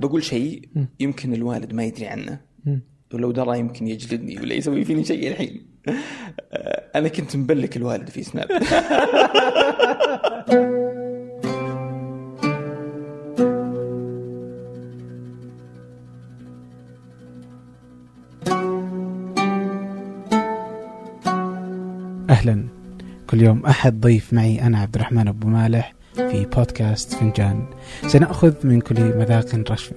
بقول شيء. يمكن الوالد ما يدري عنه. ولو درى يمكن يجلدني ولا يسوي فيني شيء الحين. آه، أنا كنت مبلك الوالد في سناب. أهلا. كل يوم أحد ضيف معي أنا عبد الرحمن أبو مالح. في بودكاست فنجان. سنأخذ من كل مذاق رشفة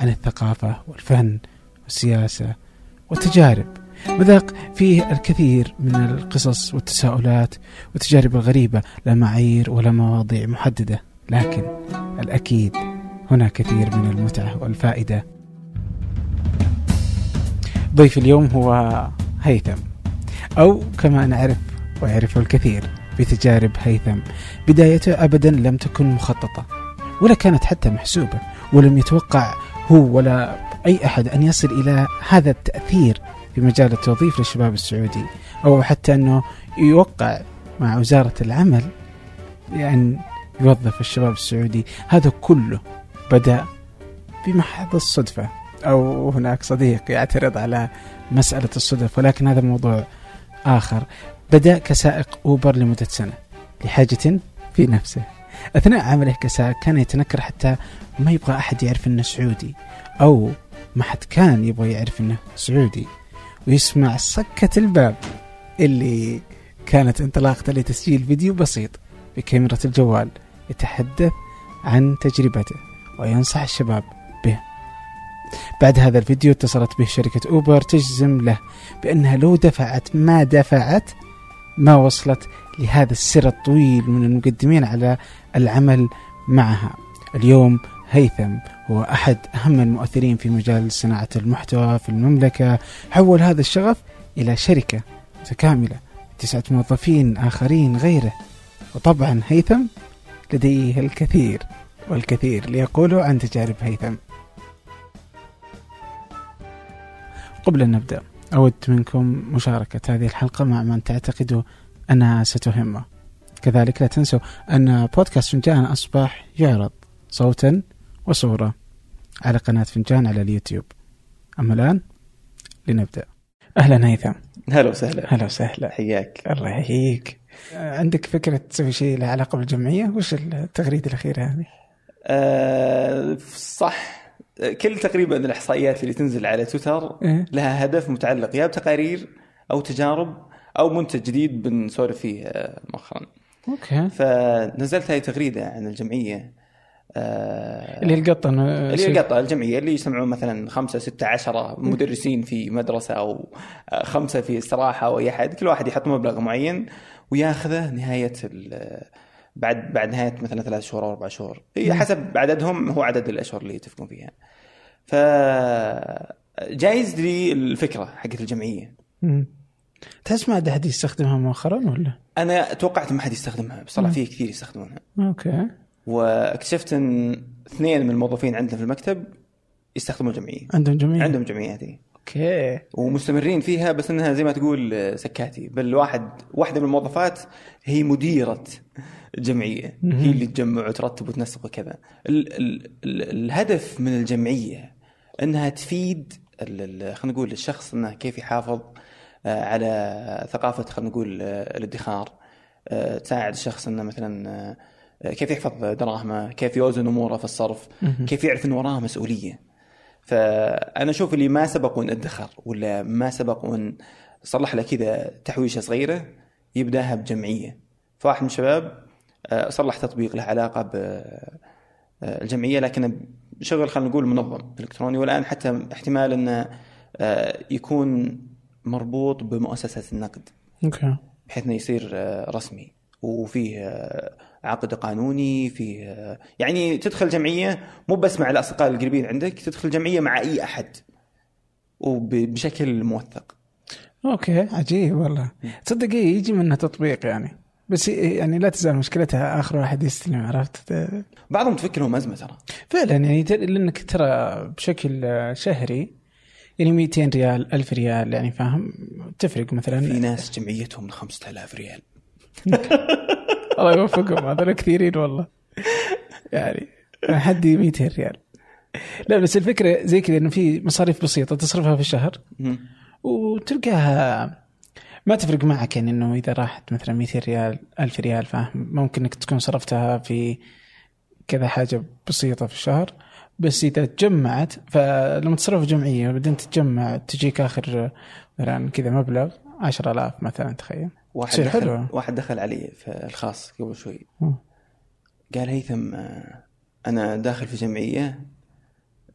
عن الثقافة والفن والسياسة والتجارب. مذاق فيه الكثير من القصص والتساؤلات والتجارب الغريبة لا معايير ولا مواضيع محددة لكن الأكيد هنا كثير من المتعة والفائدة. ضيف اليوم هو هيثم أو كما نعرف ويعرفه الكثير بتجارب هيثم. بدايته أبدا لم تكن مخططة ولا كانت حتى محسوبة ولم يتوقع هو ولا أي أحد أن يصل إلى هذا التأثير في مجال التوظيف للشباب السعودي أو حتى أنه يوقع مع وزارة العمل يعني يوظف الشباب السعودي. هذا كله بدأ بمحض الصدفة أو هناك صديق يعترض على مسألة الصدف ولكن هذا موضوع آخر. بدأ كسائق أوبر لمدة سنة لحاجة في نفسه. أثناء عمله كسائق كان يتنكر حتى ما يبغى أحد يعرف أنه سعودي أو ما حد كان يبغى يعرف أنه سعودي. ويسمع سكة الباب اللي كانت انطلاقته لتسجيل فيديو بسيط بكاميرا الجوال يتحدث عن تجربته وينصح الشباب به. بعد هذا الفيديو اتصلت به شركة أوبر تجزم له بأنها لو دفعت ما دفعت ما وصلت لهذا السر الطويل من المقدمين على العمل معها. اليوم هيثم هو أحد أهم المؤثرين في مجال صناعة المحتوى في المملكة. حول هذا الشغف إلى شركة متكاملة تسعة موظفين آخرين غيره. وطبعا هيثم لديه الكثير والكثير ليقولوا عن تجارب هيثم. قبل أن نبدأ أود منكم مشاركة هذه الحلقة مع من تعتقدوا أنها ستهمه كذلك لا تنسوا أن بودكاست فنجان أصبح يعرض صوتا وصورة على قناة فنجان على اليوتيوب. أما الآن لنبدأ. أهلا هيثم. هلا وسهلا. هلا وسهلا. حياك. الله يحييك. عندك فكرة تسوي شيء له علاقة بالجمعية؟ وش التغريدة الأخيرة هذه؟ آه صح. كل تقريبا الإحصائيات اللي تنزل على تويتر إيه؟ لها هدف متعلق يا بتقارير أو تجارب أو منتج جديد بنسولف فيه آه، مؤخرا. أوكي. فنزلت هاي تغريدة عن الجمعية آه، اللي إنه اللي هي القطة الجمعية اللي يجتمعون مثلا خمسة ستة عشرة مدرسين في مدرسة أو آه، خمسة في استراحة أو أي أحد كل واحد يحط مبلغ معين وياخذه نهاية ال- بعد بعد نهاية مثلا ثلاث شهور أو أربع شهور هي. حسب عددهم هو عدد الأشهر اللي يتفقون فيها ف جايز لي الفكرة حقت الجمعية مم. تحس ما عاد أحد يستخدمها مؤخرا ولا؟ أنا توقعت ما حد يستخدمها بس طلع. فيه كثير يستخدمونها أوكي واكتشفت إن اثنين من الموظفين عندنا في المكتب يستخدموا الجمعية عندهم جميع عندهم جمعيات إيه. أوكي. ومستمرين فيها بس إنها زي ما تقول آه، سكاتي. بل واحد واحدة من الموظفات هي مديرة الجمعيه مهم. هي اللي تجمع وترتب وتنسق وكذا. ال ال ال الهدف من الجمعية إنها تفيد ال- ال- خلينا نقول الشخص إنه كيف يحافظ آه، على ثقافة خلينا نقول آه، الادخار. تساعد الشخص إنه مثلا كيف يحفظ دراهمه كيف يوزن أموره في الصرف. كيف يعرف ان وراه مسؤولية. فأنا أشوف اللي ما سبق وان ادخر ولا ما سبق وان صلح له كذا تحويشة صغيرة يبدأها بجمعية. فواحد من الشباب آه، صلح تطبيق له علاقة بالجمعيه لكنه شغل خلينا نقول منظم إلكتروني. والآن حتى احتمال إنه آه، يكون مربوط بمؤسسة النقد. okay. بحيث إنه يصير آه، رسمي. وفيه آه، عقد قانوني فيه آه، يعني تدخل جمعية مو بس مع الأصدقاء القريبين عندك تدخل جمعية مع أي أحد وبشكل موثق. okay. عجيب والله. تصدق إيه، يجي منها تطبيق يعني. بس يعني لا تزال مشكلتها آخر واحد يستلم عرفت؟ بعضهم تفك عنهم أزمة ترى. فعلا يعني لأنك ترى بشكل شهري يعني 200 ريال 1000 ريال يعني فاهم؟ تفرق مثلا. في ناس جمعيتهم 5000 ريال. الله يوفقهم هذول كثيرين والله. يعني حدي 200 ريال لا بس الفكرة زي كذا إنه في مصاريف بسيطة تصرفها في الشهر. وتلقاها ما تفرق معك يعني إنه إذا راحت مثلا 200 ريال 1000 ريال فاهم؟ ممكن إنك تكون صرفتها في كذا حاجة بسيطة في الشهر. بس إذا تجمعت فلما تصرف جمعيه وبعدين تتجمع تجيك آخر مثلا كذا مبلغ 10000 مثلا تخيل. واحد دخل حلوة. واحد دخل علي في الخاص قبل شوي. قال هيثم أنا داخل في جمعية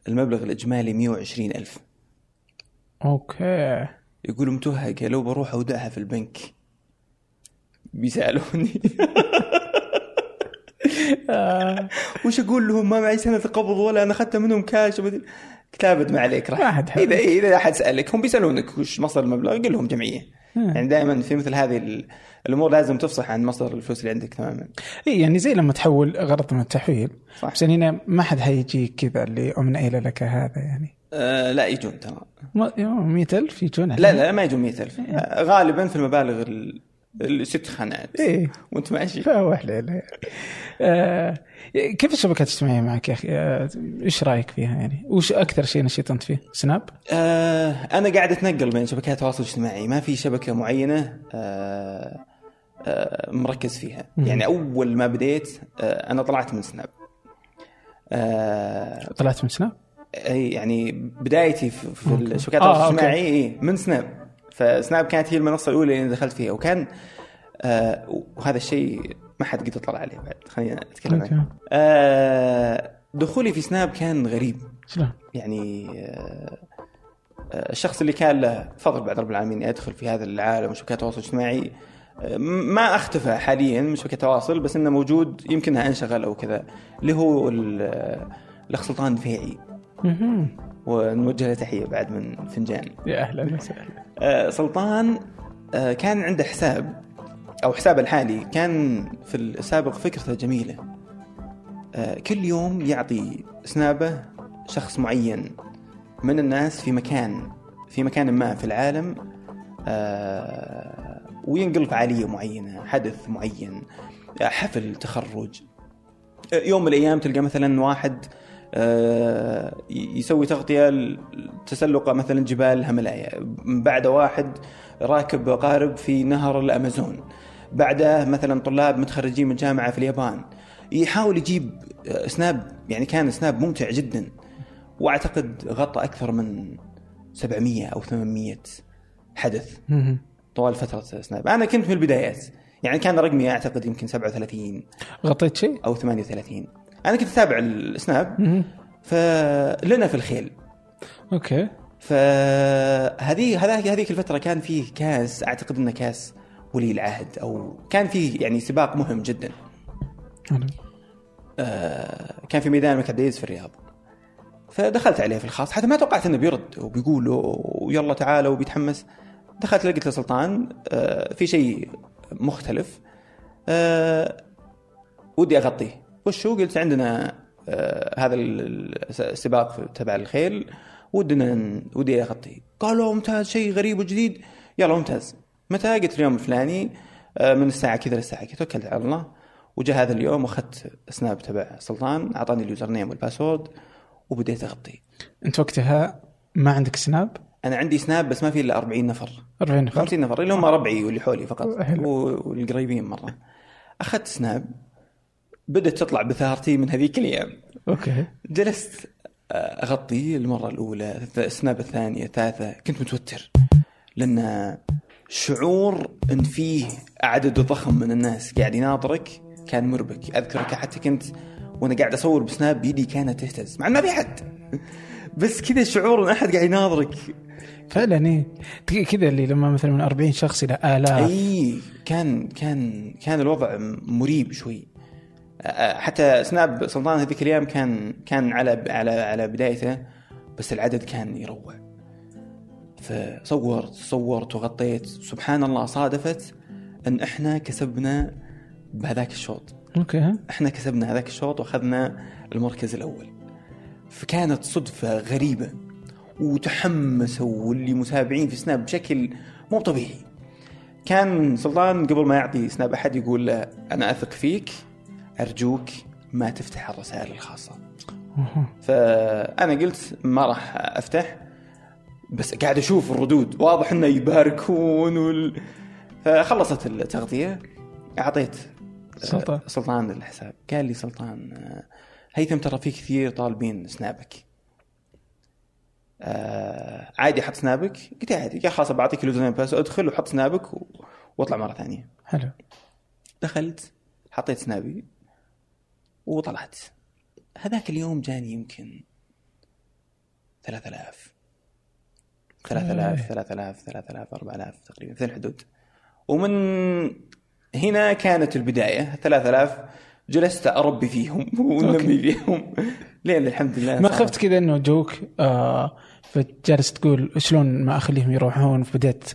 المبلغ الإجمالي 120 ألف. أوكي. يقول متوهق لو بروح أودعها في البنك. بيسألوني. وش أقول لهم؟ ما معي سنة قبض ولا أنا اخذتها منهم كاش كتابة ما عليك راح. ما حد حد. اذا إذا أحد سألك هم بيسألونك وش مصدر المبلغ؟ قل لهم جمعية. يعني دائما في مثل هذه ال- الأمور لازم تفصح عن مصدر الفلوس اللي عندك تماما. إيه يعني زي لما تحول غرض من التحويل صح. بس يعني هنا ما حد حيجيك كذا اللي من اين لك هذا يعني. آه لا يجون ترى. 100000 يجون لا لا ما يجون 100000 آه، غالبا في المبالغ ال- الست خانات إيه وانت ماشي فهو حليل آه كيف الشبكات الاجتماعية معك يا أخي؟ آه، إيش رأيك فيها يعني؟ وش أكثر شيء نشيط انت فيه؟ سناب؟ آه أنا قاعد أتنقل بين شبكات التواصل الاجتماعي ما في شبكة معينة آه آه مركز فيها مم. يعني أول ما بديت آه أنا طلعت من سناب آه طلعت من سناب؟ أي يعني بدايتي في, في. الشبكات آه، التواصل okay. الاجتماعي من سناب فسناب كانت هي المنصة الأولى اللي دخلت فيها وكان آه وهذا الشيء ما حد قد طلع عليه بعد خلينا نتكلم أوكي. عنه آه دخولي في سناب كان غريب. شلون؟ يعني آه، الشخص اللي كان له فضل بعد رب العالمين يدخل في هذا العالم وشبكات التواصل الاجتماعي. آه، ما أختفى حاليا من شبكات التواصل بس إنه موجود يمكنها انشغل أو كذا اللي هو آه، الاخ سلطان دفيعي مهم. ونوجه له تحية بعد من فنجان. يا أهلا وسهلا. سلطان آه، كان عنده حساب أو حسابه الحالي كان في السابق فكرته جميلة. آه، كل يوم يعطي سنابه شخص معين من الناس في مكان في مكان ما في العالم آه، وينقل فعاليه معينة حدث معين آه، حفل تخرج. آه، يوم من الأيام تلقى مثلا واحد آه، يسوي تغطية تسلق مثلا جبال الهيمالايا. بعد واحد راكب قارب في نهر الأمازون. بعده مثلا طلاب متخرجين من جامعة في اليابان. يحاول يجيب آه، سناب يعني كان سناب ممتع جدا. وأعتقد غطى أكثر من 700 أو 800 حدث. طوال فترة سناب. أنا كنت من البدايات. يعني كان رقمي أعتقد يمكن 37 غطيت شيء؟ أو 38 أنا كنت أتابع السناب. فلنا في الخيل. okay. فهذه هذيك الفترة كان فيه كاس أعتقد إنه كاس ولي العهد أو كان فيه يعني سباق مهم جدا. آه، كان في ميدان الملك عبد العزيز في الرياض. فدخلت عليه في الخاص حتى ما توقعت إنه بيرد وبيقول ويلا تعالى وبيتحمس. دخلت لقيت له سلطان. آه، في شيء مختلف. آه، ودي أغطيه. وش هو قلت عندنا آه، هذا ال- السباق تبع الخيل ودنا ودي أغطيه. قالوا ممتاز شيء غريب وجديد. يلا ممتاز. متى قلت اليوم الفلاني آه، من الساعة كذا للساعه كذا توكلت على الله. وجاء هذا اليوم وأخذت سناب تبع سلطان أعطاني ال username وال password وبديت اغطي أنت وقتها ما عندك سناب؟ أنا عندي سناب بس ما في إلا 40 نفر. 40 نفر. 50 نفر اللي هم ربعي واللي حولي فقط والقريبين مرة. أخذت سناب. بدأت تطلع بثارتي من هذيك الأيام. okay. جلست آه، أغطي المرة الأولى السناب الثانية الثالثة. كنت متوتر لأن شعور أن فيه عدد ضخم من الناس قاعد يناظرك كان مربك. أذكرك حتى كنت وأنا قاعد أصور بسناب بيدي كانت تهتز. مع ما في حد. بس كذا شعور أن أحد قاعد يناظرك. فعلا إيه. كذا اللي لما مثلا من 40 شخص إلى آلاف. أي كان كان كان الوضع مريب شوي. حتى سناب سلطان هذيك الأيام كان كان على على على بدايته بس العدد كان يروع. فصورت صورت وغطيت. سبحان الله صادفت أن إحنا كسبنا بهذاك الشوط. أوكي إحنا كسبنا هذاك الشوط وأخذنا المركز الأول. فكانت صدفة غريبة وتحمسوا واللي متابعين في سناب بشكل مو طبيعي. كان سلطان قبل ما يعطي سناب أحد يقول له أنا أثق فيك. أرجوك ما تفتح الرسائل الخاصة. أها. فأنا قلت ما راح أفتح بس قاعد أشوف الردود. واضح إنه يباركون وال... فخلصت التغطيه أعطيت سلطان. سلطان الحساب. قال لي سلطان هيثم ترى في كثير طالبين سنابك. آه عادي أحط سنابك؟ قلت عادي. يا خلاص بعطيك اليوزر بس ادخل وحط سنابك. واطلع مرة ثانية. حلو. دخلت حطيت سنابي. وطلعت. هذاك اليوم جاني يمكن 3000 3000 3000 3000 4000 تقريبا في الحدود. ومن هنا كانت البداية. 3000 جلست أربي فيهم ونمي فيهم. لين الحمد لله ما خفت كذا إنه جوك آه فجالس تقول شلون ما أخليهم يروحون؟ فبدأت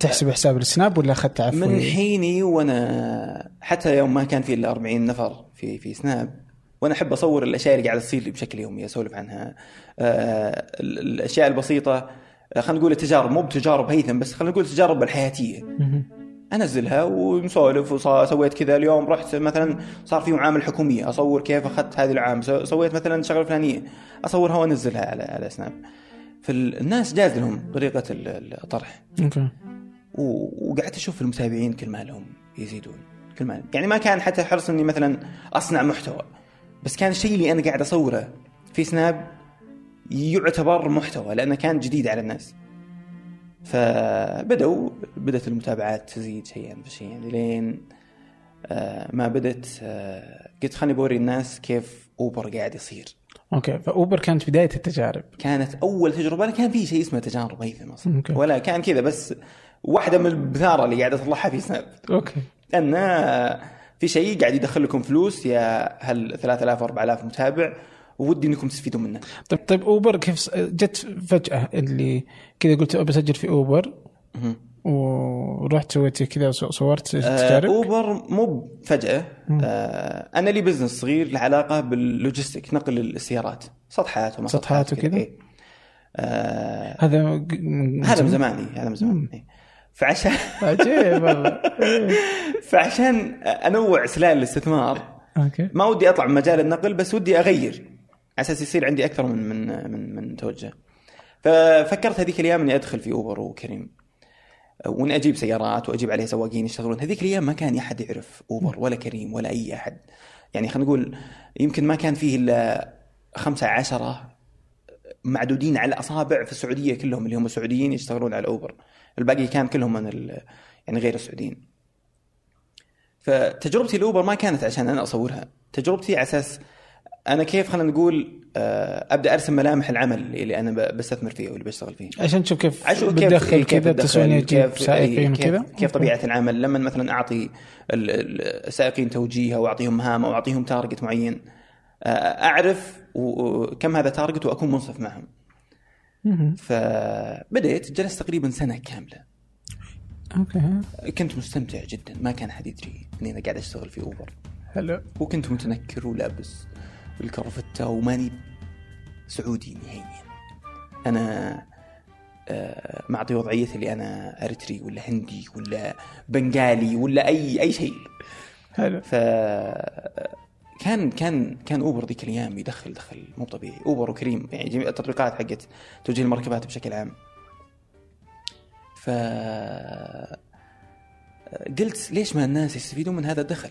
تحسب حساب السناب ولا أخذت عفوي؟ من حيني وأنا حتى يوم ما كان في إلا 40 نفر في في سناب وأنا أحب أصور الأشياء اللي قاعدة تصير لي بشكل يومي أسولف عنها. آه ال- الأشياء البسيطة آه، خلينا نقول التجارب مو بتجارب هيثم بس خلينا نقول التجارب الحياتية. أنزلها ونسولف وسويت كذا اليوم رحت مثلا صار في معامل حكومية أصور كيف أخذت هذه العام سو- سويت مثلا شغلة فلانية أصورها وأنزلها على على سناب. فالناس جاز لهم طريقة ال- الطرح. وقعدت أشوف المتابعين كل ما لهم يزيدون كل ما يعني ما كان حتى حرص إني مثلا أصنع محتوى بس كان الشيء اللي أنا قاعد أصوره في سناب يعتبر محتوى لأنه كان جديد على الناس. فبدأوا بدأت المتابعات تزيد شيئا فشيئا لين آه، ما بدأت آه، قلت خليني بوري الناس كيف أوبر قاعد يصير. okay فأوبر كانت بداية التجارب. كانت أول تجربة كان في شيء اسمه تجارب هيثم أصلا. ولا كان كذا بس واحدة من البثاره اللي قاعد اطلعها في سناب okay أن في شيء قاعد يدخل لكم فلوس يا هل 3000 4000 متابع ودي إنكم تستفيدوا منه طيب طيب أوبر كيف جت فجأة اللي كذا قلت بسجل في أوبر. ورحت سويت كذا صورت آه، تجارب أوبر مو فجأة آه أنا لي business صغير له علاقة بال logistic نقل السيارات سطحات وما سطحات وكذا؟ إيه. آه هذا من هذا من زمان؟ هذا من زمان. فعشان عجيب والله. فعشان أنوع سلال الاستثمار أوكي. ما ودي اطلع من مجال النقل بس ودي اغير. على أساس يصير عندي أكثر من من من من توجه. ففكرت هذيك الأيام إني أدخل في اوبر وكريم. وإني أجيب سيارات وأجيب عليها سواقين يشتغلون. هذيك الأيام ما كان أحد يعرف اوبر ولا كريم ولا أي أحد. يعني خلينا نقول يمكن ما كان فيه إلا خمسة عشرة معدودين على الأصابع في السعودية كلهم اللي هم سعوديين يشتغلون على اوبر الباقي كان كلهم من ال- يعني غير السعوديين. فتجربتي الاوبر ما كانت عشان أنا أصورها. تجربتي على أساس أنا كيف خلينا نقول آه، أبدأ أرسم ملامح العمل اللي أنا بستثمر فيه واللي بشتغل فيه. عشان تشوف كيف عشان بتدخل كذا تجيب كيف سائقين إيه، وكذا كيف, كيف طبيعة العمل. لما مثلا أعطي ال- ال- السائقين توجيه أو أعطيهم مهام أو أعطيهم target معين آه، أعرف و- و- كم هذا target وأكون منصف معهم. فبديت جلست تقريبا سنة كاملة. أوكي. كنت مستمتع جدا. ما كان أحد يدري إني أنا قاعد أشتغل في اوبر حلو وكنت متنكر ولابس الكرفتة وماني سعودي نهائيا. أنا آه، معطي وضعيتي اللي أنا أريتري ولا هندي ولا بنغالي ولا أي أي شيء. حلو ف كان كان كان أوبر ذيك الأيام يدخل دخل مو طبيعي. أوبر وكريم يعني جميع التطبيقات حقت توجيه المركبات بشكل عام. ف قلت ليش ما الناس يستفيدون من هذا الدخل؟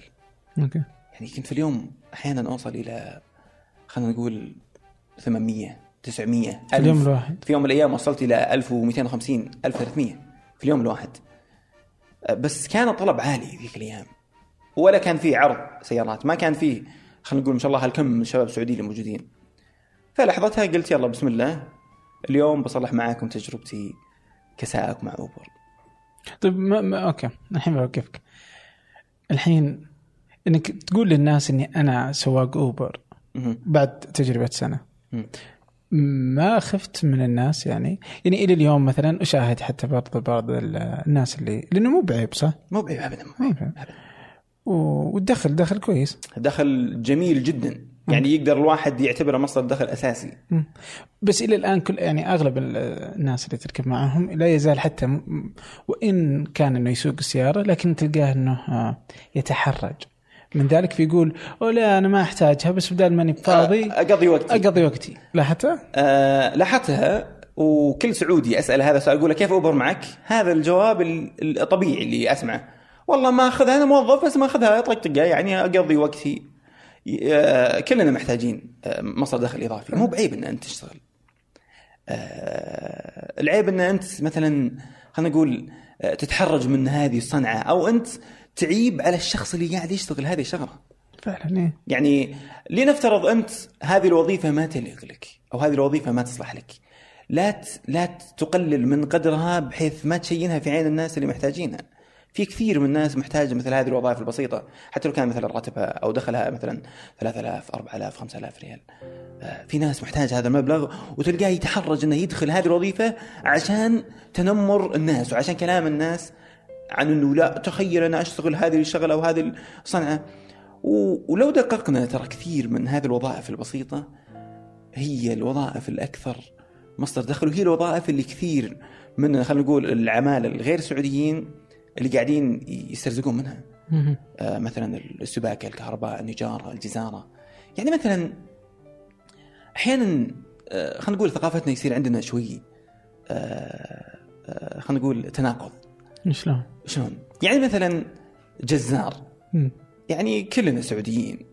أوكي. يعني كنت في اليوم أحيانا أوصل إلى خلينا نقول 800 900 في اليوم الواحد. في يوم من الأيام وصلت إلى 1250 1300 في اليوم الواحد. بس كان الطلب عالي ذيك الأيام. ولا كان في عرض سيارات ما كان فيه خلينا نقول ما شاء الله هالكم من الشباب السعوديين الموجودين فلحظتها قلت يلا بسم الله اليوم بصلح معاكم تجربتي كسائق مع أوبر طيب ما, ما أوكي الحين بوقفك الحين إنك تقول للناس إني أنا سواق أوبر. بعد تجربة سنة. ما خفت من الناس يعني يعني إلى اليوم مثلا أشاهد حتى برضه بعض ال- الناس اللي لأنه مو بعيب صح؟ مو بعيب ابدا مو بعيب. والدخل دخل كويس. دخل جميل جدا. يعني يقدر الواحد يعتبره مصدر دخل أساسي. بس إلى الآن كل يعني أغلب ال- الناس اللي تركب معهم لا يزال حتى وإن كان إنه يسوق السيارة لكن تلقاه إنه آه، يتحرج. من ذلك فيقول أو لا أنا ما أحتاجها بس بدال ماني فاضي أقضي وقتي. أقضي وقتي. لاحظتها؟ آه لاحظتها وكل سعودي أسأل هذا السؤال أقول له كيف أوبر معك؟ هذا الجواب ال- الطبيعي اللي أسمعه. والله ما اخذها أنا موظف بس ما أخذها طقطقه يعني أقضي وقتي. آه، كلنا محتاجين آه، مصدر دخل إضافي. مو بعيب إن أنت تشتغل. آه، العيب إن أنت مثلا خلينا نقول تتحرج من هذه الصنعة أو أنت تعيب على الشخص اللي قاعد يشتغل هذه الشغلة. فعلا إيه. يعني لنفترض أنت هذه الوظيفة ما تليق لك أو هذه الوظيفة ما تصلح لك. لا ت- لا تقلل من قدرها بحيث ما تشينها في عين الناس اللي محتاجينها. في كثير من الناس محتاجة مثل هذه الوظائف البسيطة. حتى لو كان مثلا راتبها أو دخلها مثلا 3000 4000 5000 ريال. آه، في ناس محتاج هذا المبلغ وتلقاه يتحرج إنه يدخل هذه الوظيفة عشان تنمر الناس وعشان كلام الناس عن إنه لا تخيل أنا أشتغل هذه الشغلة أو هذه الصنعة. و- ولو دققنا ترى كثير من هذه الوظائف البسيطة هي الوظائف الأكثر مصدر دخل وهي الوظائف اللي كثير من خلينا نقول العمالة الغير سعوديين اللي قاعدين يسترزقون منها. آه، مثلا السباكة الكهرباء النجارة الجزارة. يعني مثلا أحيانا آه، خلينا نقول ثقافتنا يصير عندنا شوي آه، آه، خلينا نقول تناقض. شلون؟ شلون؟ يعني مثلا جزار. مم. يعني كلنا سعوديين.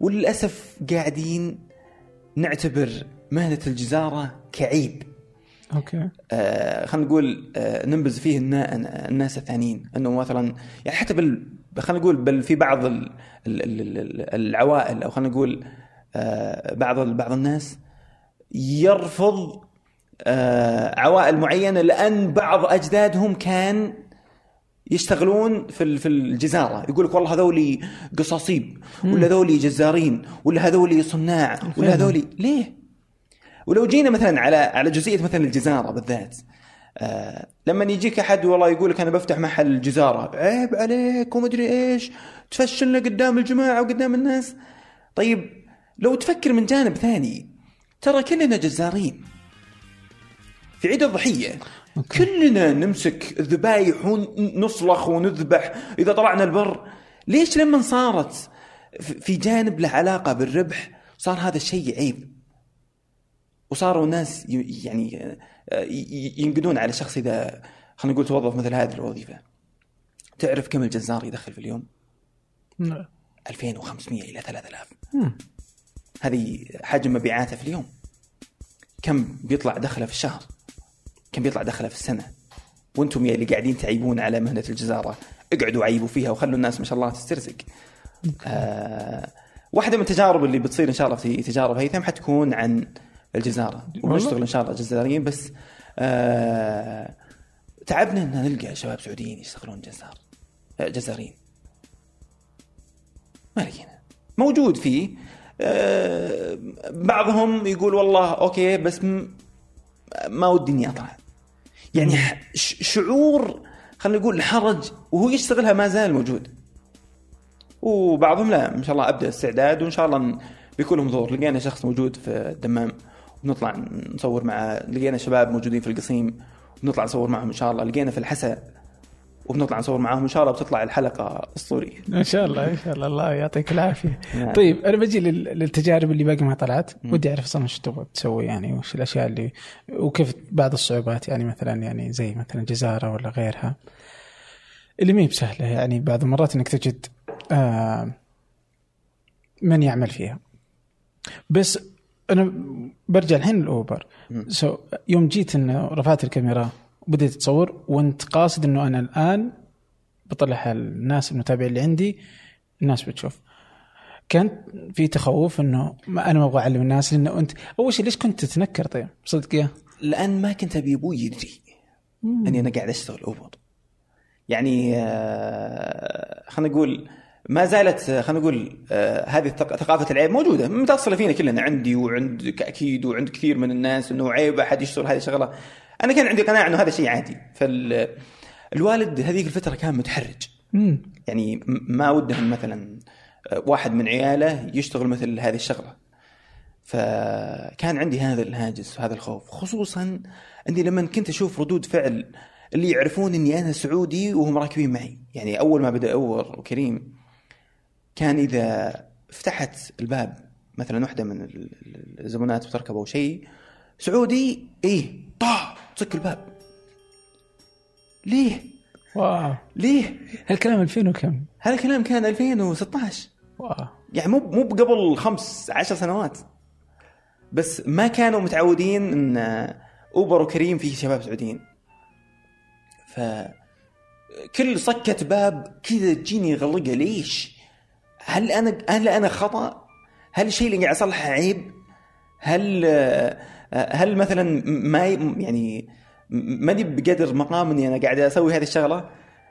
وللأسف قاعدين نعتبر مهنة الجزارة كعيب. أوكي. آه خلينا نقول آه ننبذ فيه النا- الناس الثانيين. إنه مثلا يعني حتى بال خلينا نقول بل في بعض ال- ال- ال- ال- العوائل أو خلينا نقول آه بعض ال- بعض الناس يرفض آه عوائل معينة لأن بعض أجدادهم كان يشتغلون في في الجزارة. يقول لك والله هذولي قصاصيب ولا هذولي جزارين ولا هذولي صناع ولا هذولي ليه؟ ولو جينا مثلا على على جزئية مثلا الجزارة بالذات آه لما يجيك أحد والله يقول لك أنا بفتح محل جزارة عيب عليك ومدري إيش تفشلنا قدام الجماعة وقدام الناس. طيب لو تفكر من جانب ثاني ترى كلنا جزارين. في عيد الضحية أوكي. كلنا نمسك الذبايح ونصلخ ونذبح إذا طلعنا البر. ليش لما صارت في جانب له علاقة بالربح صار هذا الشيء عيب؟ وصاروا الناس ي- يعني آه، ينقدون على شخص إذا خلينا نقول توظف مثل هذه الوظيفة. تعرف كم الجزار يدخل في اليوم؟ نعم. 2500 إلى 3000 مم. هذه حجم مبيعاته في اليوم. كم بيطلع دخله في الشهر؟ كم بيطلع دخله في السنة؟ وأنتم يا اللي قاعدين تعيبون على مهنة الجزارة اقعدوا عيبوا فيها وخلوا الناس ما شاء الله تسترزق. آه واحدة من التجارب اللي بتصير إن شاء الله في تجارب هيثم حتكون عن الجزارة؟ ونشتغل إن شاء الله جزاريين بس آه تعبنا إن نلقى شباب سعوديين يشتغلون جزار جزارين. ما لقينا. موجود فيه آه، بعضهم يقول والله أوكي بس ما ودي إني أطلع. يعني شعور خلينا نقول الحرج وهو يشتغلها ما زال موجود. وبعضهم لا ما شاء الله أبدأ استعداد وإن شاء الله بيكون لهم ظهور لقينا شخص موجود في الدمام. ونطلع نصور مع لقينا شباب موجودين في القصيم ونطلع نصور معهم إن شاء الله. لقينا في الحسا وبنطلع نصور معاهم إن شاء الله بتطلع الحلقة اسطوريه إن شاء الله إن شاء الله. الله يعطيك العافية. نعم. طيب أنا بجي لل- للتجارب اللي باقي ما طلعت. ودي أعرف أصلا إيش تبغى تسوي يعني وش الأشياء اللي وكيف بعض الصعوبات يعني مثلا يعني زي مثلا جزارة ولا غيرها. اللي ما هي بسهلة يعني بعض المرات إنك تجد آه من يعمل فيها. بس أنا برجع الحين الاوبر so يوم جيت إنه رفعت الكاميرا وبديت تصور وانت قاصد إنه أنا الآن بطلع الناس المتابعين اللي عندي الناس بتشوف. كان في تخوف إنه ما أنا ما أبغى أعلم الناس لأنه انت أول شيء ليش كنت تتنكر طيب؟ صدق يا. لأن ما كنت أبي أبوي يدري إني أنا قاعد أشتغل أوبر. يعني آه، خلينا نقول ما زالت آه، خلينا نقول آه، هذه ثقافة العيب موجودة. متصله فينا كلنا. عندي وعندك أكيد وعند كثير من الناس إنه عيب أحد يشتغل هذه الشغلة. أنا كان عندي قناعة إنه هذا شيء عادي. فالوالد هذيك الفترة كان متحرج. امم يعني ما ودهم مثلا آه، واحد من عياله يشتغل مثل هذه الشغلة. فكان عندي هذا الهاجس وهذا الخوف. خصوصا إني لما كنت أشوف ردود فعل اللي يعرفون إني أنا سعودي وهم راكبين معي. يعني أول ما بدأ اوبر وكريم كان إذا فتحت الباب مثلا واحدة من ال- ال- الزبونات بتركب أو شيء سعودي إيه طا تسك الباب ليه؟ wow ليه؟ هالكلام 2000 وكم؟ هذا الكلام كان 2016 wow يعني مو مو قبل خمس عشر سنوات بس ما كانوا متعودين إن أوبر وكريم فيه شباب سعوديين ف كل صكة باب كذا تجيني غلقة ليش؟ هل أنا هل أنا خطأ؟ هل الشيء اللي قاعد اصلحه عيب؟ هل هل مثلا ما يعني ماني بقدر مقام إني أنا قاعد أسوي هذه الشغلة؟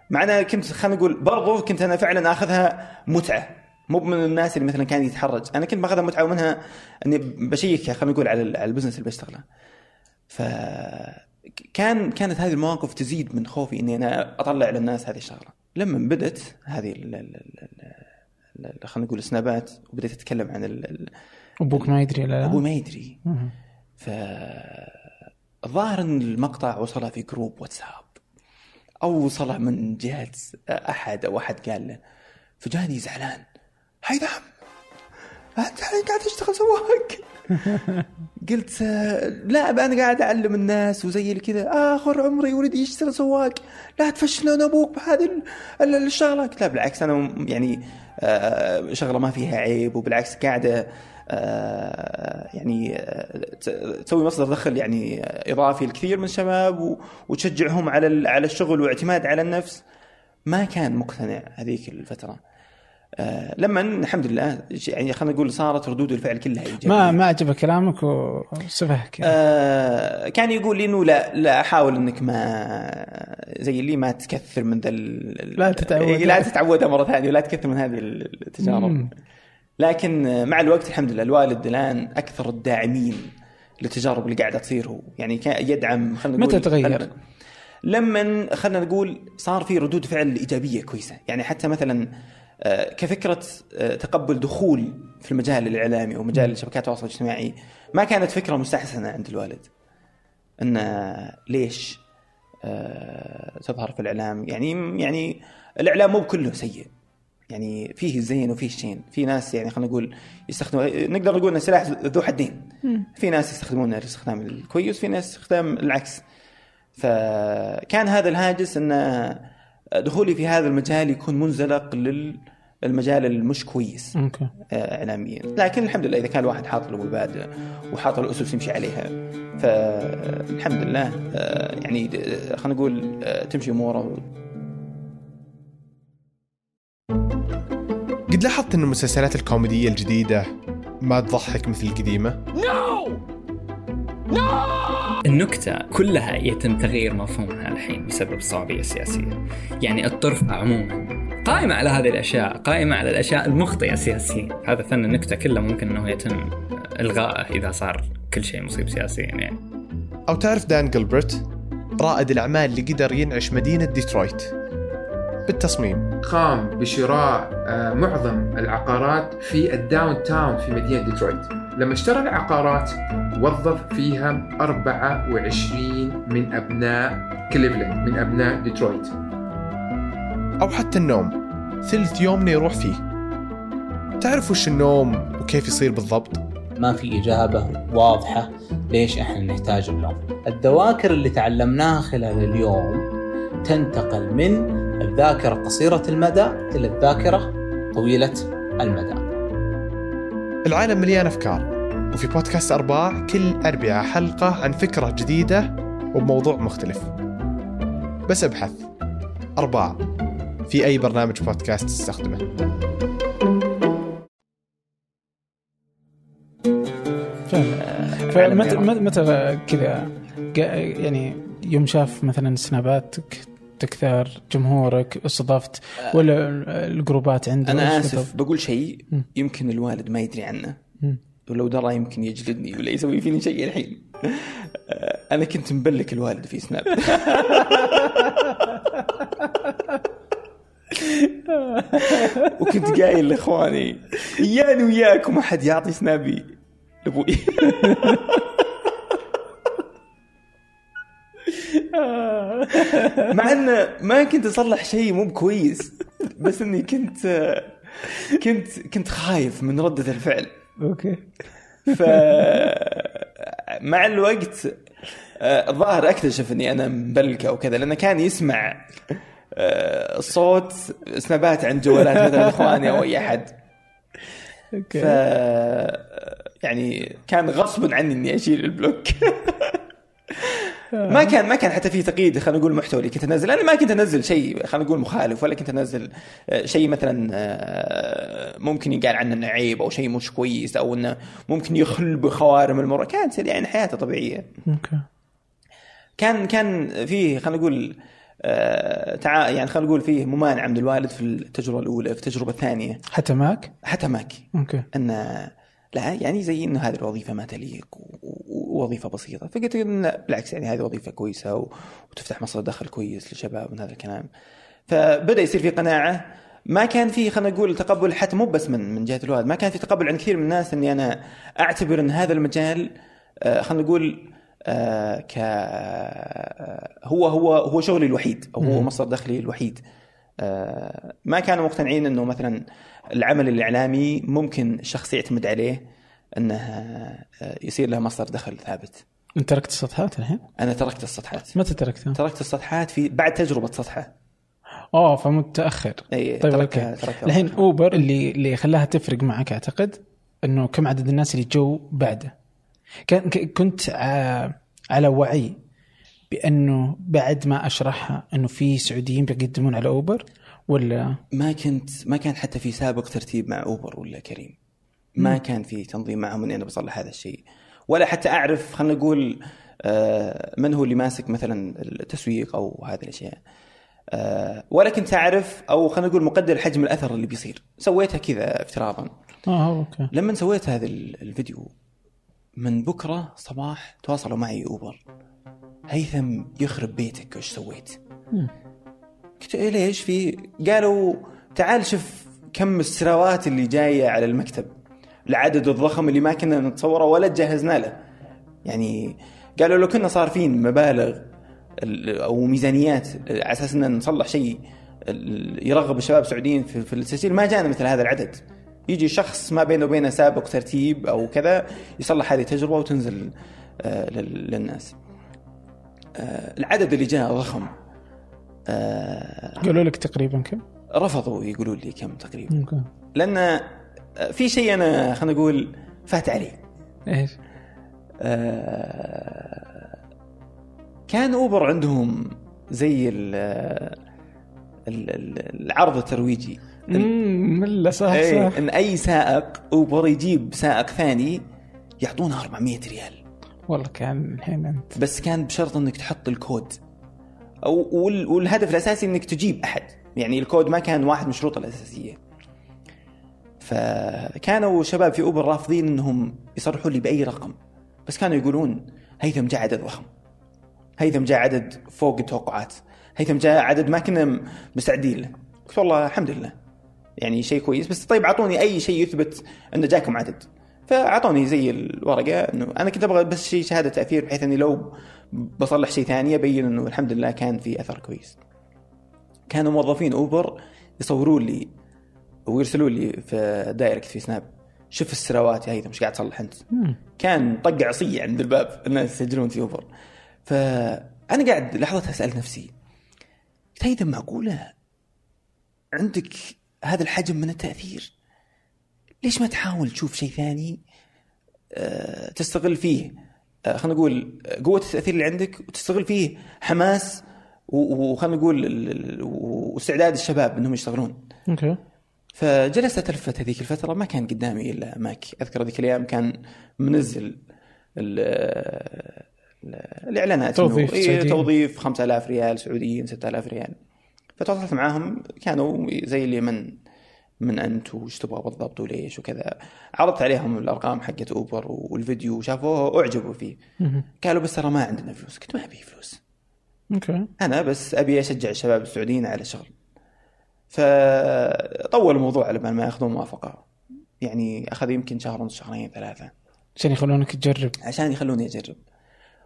مع أنا كنت خلينا نقول برضو كنت أنا فعلا آخذها متعة. مو من الناس اللي مثلا كان يتحرج. أنا كنت بأخذها متعة ومنها إني بشيك خلينا نقول على ال business اللي بشتغله. ف كان كانت هذه المواقف تزيد من خوفي إني أنا أطلع للناس هذه الشغلة. لما بدت هذه خلينا نقول السنابات وبديت أتكلم عن ال- ال- أبوك ما يدري لا؟ أبوي ما يدري. ف الظاهر إن المقطع وصله في group واتساب أو وصله من جهة أحد أو أحد قال له فجاني زعلان. هيثم أنت قاعد تشتغل سواق. قلت لا أنا قاعد أعلم الناس وزي كذا. آخر عمري ولدي يشتغل سواق. لا تفشلون أبوك بهذه ال- ال- الشغله قلت لا بالعكس أنا يعني شغلة ما فيها عيب وبالعكس قاعدة آه، يعني آه، تسوي مصدر دخل يعني آه، إضافي لكثير من الشباب وتشجعهم على على الشغل واعتماد على النفس. ما كان مقتنع هذيك الفترة. آه، لما الحمد لله يعني خلينا نقول صارت ردود الفعل كلها إيجابية ما ما عجبك كلامك وسفهك آه كان يقول لي إنه لا لا حاول إنك ما زي اللي ما تكثر من ذا لا تتعود. إيه، لا تتعودها مرة ثانية ولا تكثر من هذه التجارب مم. لكن مع الوقت الحمد لله الوالد الآن أكثر الداعمين للتجارب اللي قاعدة تصير هو يعني كان يدعم خلينا نقول متى تغير؟ لما خلينا نقول صار في ردود فعل إيجابية كويسة يعني حتى مثلا كفكرة آه، تقبل دخول في المجال الإعلامي ومجال شبكات التواصل الاجتماعي ما كانت فكرة مستحسنة عند الوالد. إن آه، ليش آه، تظهر في الإعلام؟ يعني يعني الإعلام مو كله سيء. يعني فيه الزين وفيه الشين في ناس يعني خلينا نقول يستخدموا نقدر نقول انه سلاح ذو حدين. في ناس يستخدمونه الاستخدام الكويس في ناس استخدام العكس. فكان هذا الهاجس إن دخولي في هذا المجال يكون منزلق للمجال المش كويس. أوكي. آه، اعلاميا. لكن الحمد لله إذا كان الواحد حاط له مبادئ وحاط له أسس يمشي عليها فالحمد لله آه، يعني خلينا نقول آه، تمشي أموره. قد لاحظت إن المسلسلات الكوميدية الجديدة ما تضحك مثل القديمة؟ النكتة كلها يتم تغيير مفهومها الحين بسبب الصعوبية السياسية يعني الطرف عموما قائمة على هذه الأشياء قائمة على الأشياء المخطئة سياسيا. هذا فن النكتة كله ممكن أنه يتم إلغائه إذا صار كل شيء مصيب سياسيا يعني. أو تعرف دان جلبرت رائد الأعمال اللي قدر ينعش مدينة ديترويت. بالتصميم. قام بشراء آه، معظم العقارات في ال downtown في مدينة ديترويت. لما اشترى العقارات وظف فيها 24 من أبناء كليفلاند من أبناء ديترويت. أو حتى النوم ثلث يومنا يروح فيه. تعرف وش النوم وكيف يصير بالضبط؟ ما في إجابة واضحة ليش إحنا نحتاج النوم. الذواكر اللي تعلمناها خلال اليوم تنتقل من الذاكرة قصيرة المدى إلى الذاكرة طويلة المدى. العالم مليان أفكار وفي بودكاست أرباع كل أربعة حلقة عن فكرة جديدة وبموضوع مختلف. بس أبحث. أرباع. في أي برنامج بودكاست تستخدمه. فعلا فمتى متى كذا؟ يعني يوم شاف مثلا سناباتك تكثر جمهورك استضفت ولا الجروبات عنده أنا آسف؟ بقول شيء. يمكن الوالد ما يدري عنه. ولو درى يمكن يجلدني ولا يسوي فيني شيء الحين آه، أنا كنت مبلك الوالد في سناب وكنت قايل لإخواني إياني وياكم أحد يعطي سنابي لأبوي مع انه ما كنت أصلح شيء مو بكويس بس إني كنت كنت كنت خايف من ردة الفعل. أوكي. ف مع الوقت آه، الظاهر أكتشف إني أنا مبلكه وكذا لأنه كان يسمع آه، صوت سنابات عن جوالات مثلا إخواني أو أي أحد. ف يعني كان غصب عني إني أشيل ال block. ما كان ما كان حتى في تقييد خلينا نقول محتوى. اللي كنت أنزل. أنا ما كنت أنزل شيء خلينا نقول مخالف ولا كنت أنزل آه، شيء مثلا آه، ممكن يقال عنه إنه عيب أو شيء مش كويس أو إنه ممكن يخل بخوارم المروءة. كانت يعني حياته طبيعية. أوكي. كان كان فيه خلينا نقول آه، تع... يعني خلينا نقول فيه ممانعه من الوالد في التجربة الأولى في التجربة الثانية. حتى معك؟ حتى معاك. أوكي. ان لا يعني زي إنه هذه الوظيفة ما تليق و- ووظيفة بسيطة. فقلت إن بالعكس يعني هذه وظيفة كويسة وتفتح مصدر دخل كويس للشباب من هذا الكلام. فبدأ يصير في قناعة. ما كان في خلينا نقول تقبل حتى مو بس من من جهة الوالد. ما كان في تقبل عند كثير من الناس إني أنا أعتبر إن هذا المجال آه، خلينا نقول آه، ك آه، هو هو هو شغلي الوحيد أو هو. مصدر دخلي الوحيد. ما كانوا مقتنعين إنه مثلا العمل الإعلامي ممكن الشخص يعتمد عليه. انه آه، يصير له مصدر دخل ثابت. أنت تركت السطحات الحين؟ أنا تركت السطحات. متى تركتها؟ تركت السطحات في بعد تجربة سطحة. أوه فمتأخر اي طيب تركتها- أوكي تركتها. الحين أوبر اللي اللي خلاها تفرق معك أعتقد إنه كم عدد الناس اللي جو بعده كان كنت ع- على وعي بأنه بعد ما أشرحها إنه في سعوديين بيقدمون على أوبر ولا ما كنت ما كان حتى في سابق ترتيب مع أوبر ولا كريم. ما مم. كان في تنظيم معهم إني أنا بصلح هذا الشيء. ولا حتى أعرف خلينا نقول آه، من هو اللي ماسك مثلا التسويق أو هذه الأشياء. آه، ولا كنت أعرف أو خلينا نقول مقدر حجم الأثر اللي بيصير. سويتها كذا افتراضا. آه أوكي لما سويت هذا ال- الفيديو من بكرة صباح تواصلوا معي أوبر هيثم يخرب بيتك وش سويت؟ مم. قلت إيه ليش في قالوا تعال شوف كم السراوات اللي جاية على المكتب العدد الضخم اللي ما كنا نتصوره ولا تجهزنا له. يعني قالوا لو كنا صارفين مبالغ ال- أو ميزانيات على أساس إن نصلح شيء يرغب الشباب السعوديين في, في التسجيل ما جانا مثل هذا العدد. يجي شخص ما بينه وبينه سابق ترتيب أو كذا يصلح هذه التجربة وتنزل آه، لل- للناس. آه، العدد اللي جاء ضخم. آه، قالوا لك تقريبا كم؟ رفضوا يقولوا لي كم تقريبا. لأن في شيء أنا خلينا نقول فات علي. إيش؟ آه، كان أوبر عندهم زي ال ال- ال- العرض الترويجي. امم ملا صح إيه، صح. إن أي سائق أوبر يجيب سائق ثاني يعطونه 400 ريال. والله كان الحين انت بس كان بشرط إنك تحط الكود. أو وال- والهدف الأساسي إنك تجيب أحد. يعني الكود ما كان واحد من الشروط الأساسية. فكانوا شباب في أوبر رافضين إنهم يصرحوا لي بأي رقم. بس كانوا يقولون هيثم جاء عدد ضخم. هيثم جاء عدد فوق التوقعات. هيثم جاء عدد ما كنا مستعدين. له قلت والله الحمد لله. يعني شيء كويس. بس طيب أعطوني أي شيء يثبت أن جاكم عدد. فأعطوني زي الورقة إنه أنا كنت أبغى بس شيء شهادة تأثير بحيث إني لو بصلح شيء ثاني أبين إنه الحمد لله كان في أثر كويس. كانوا موظفين أوبر يصورون لي ويرسلون لي في direct في سناب شوف السراوات يا هيثم إيش قاعد تصلح أنت؟ كان طق عصية عند الباب الناس يسجلون في اوبر. فأنا قاعد لحظتها أسأل نفسي قلت هيثم معقولة؟ عندك هذا الحجم من التأثير؟ ليش ما تحاول تشوف شيء ثاني آه، تستغل فيه؟ آه، خلينا نقول قوة التأثير اللي عندك وتستغل فيه حماس وخلينا نقول واستعداد الشباب إنهم يشتغلون. okay. فجلست اتلفت هذيك الفترة ما كان قدامي إلا ماك. أذكر ذيك الأيام كان منزل ال- ال- الاعلانات توظيف إيه. توظيف 5000 ريال سعوديين 6000 ريال. فتواصلت معاهم كانوا زي اللي من من انت وش تبغى بالضبط وليش وكذا. عرضت عليهم الأرقام حقت أوبر والفيديو وشافوه أعجبوا فيه. قالوا بس ترى ما عندنا فلوس. قلت ما أبي فلوس. أوكي. أنا بس أبي أشجع الشباب السعوديين على الشغل فطول الموضوع على بال ما ياخذون موافقة. يعني أخذ يمكن شهر ونص شهرين ثلاثة. عشان يخلونك تجرب. عشان يخلوني أجرب.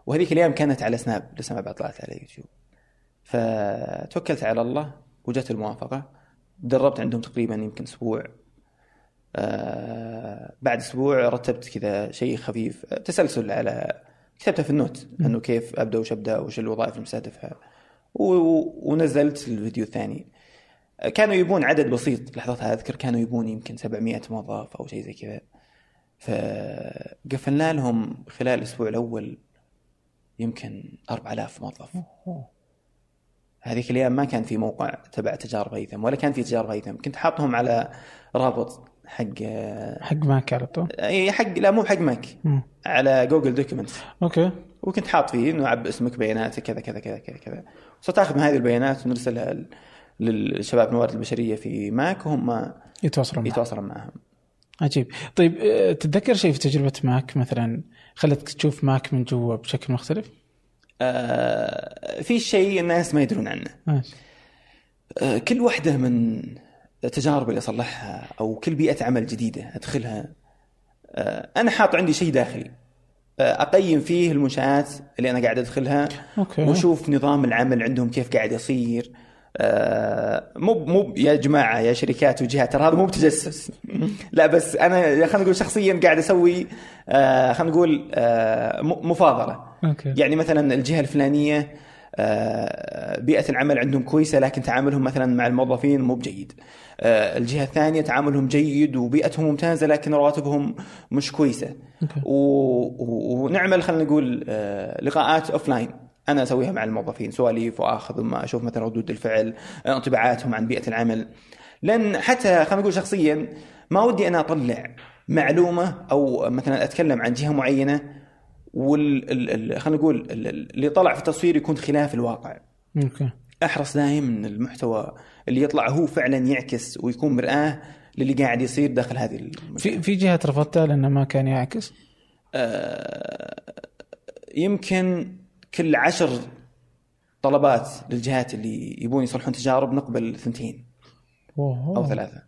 وهذيك الأيام كانت على سناب لسه ما بعد طلعت على يوتيوب. فتوكلت على الله وجت الموافقة. دربت عندهم تقريبا يمكن أسبوع. آه بعد أسبوع رتبت كذا شيء خفيف. تسلسل على كتبتها في النوت إنه كيف أبدأ وش أبدأ وش الوظائف المستهدفة. ونزلت الفيديو الثاني. كانوا يبون عدد بسيط. لحظتها أذكر كانوا يبون يمكن 700 موظف أو شيء زي كذا. فقفلنا لهم خلال الأسبوع الأول يمكن 4000 موظف هذيك الأيام ما كان في موقع تبع تجارب هيثم ولا كان في تجارب هيثم. كنت حاطهم على رابط حق حق ماك على طول؟ إي حق لا مو حق ماك. مم. على جوجل document okay. وكنت حاط فيه إنه عب اسمك بياناتك كذا كذا كذا كذا كذا. صرت آخذ من هذه البيانات ونرسلها للشباب الموارد البشرية في ماك وهم يتواصلون. يتواصلون معهم عجيب. طيب آه، تتذكر شيء في تجربة ماك؟ مثلا خلتك تشوف ماك من جوا بشكل مختلف؟ آه في شيء الناس ما يدرون عنه. ماشي آه، كل واحدة من التجارب اللي أصلحها أو كل بيئة عمل جديدة أدخلها آه، أنا حاط عندي شيء داخلي. آه، أقيم فيه المنشآت اللي أنا قاعد أدخلها okay. وأشوف نظام العمل عندهم كيف قاعد يصير. آه، مو مو يا جماعة يا شركات وجهات ترى هذا مو بتجسس لا بس أنا خلينا نقول شخصيا قاعد أسوي آه، خلينا نقول آه، م- مفاضلة okay يعني مثلا الجهة الفلانية آه، بيئة العمل عندهم كويسة لكن تعاملهم مثلا مع الموظفين مو بجيد. آه، الجهة الثانية تعاملهم جيد وبيئتهم ممتازة لكن رواتبهم مش كويسة. okay. و... ونعمل خلينا نقول آه، لقاءات offline أنا أسويها مع الموظفين سواليف وأخذ ما أشوف مثلا ردود الفعل انطباعاتهم عن بيئة العمل. لأن حتى خلينا نقول شخصيا ما ودي أنا أطلع معلومة أو مثلا أتكلم عن جهة معينة وال ال- ال- خلينا نقول ال- ال- اللي طلع في التصوير يكون خلاف الواقع أوكي أحرص دائما إن المحتوى اللي يطلع هو فعلا يعكس ويكون مرآة للي قاعد يصير داخل هذه المجتمع. في في جهة رفضتها لأنه ما كان يعكس آه، يمكن كل عشر طلبات للجهات اللي يبون يصلحون تجارب نقبل ثنتين. أوه. أو ثلاثة.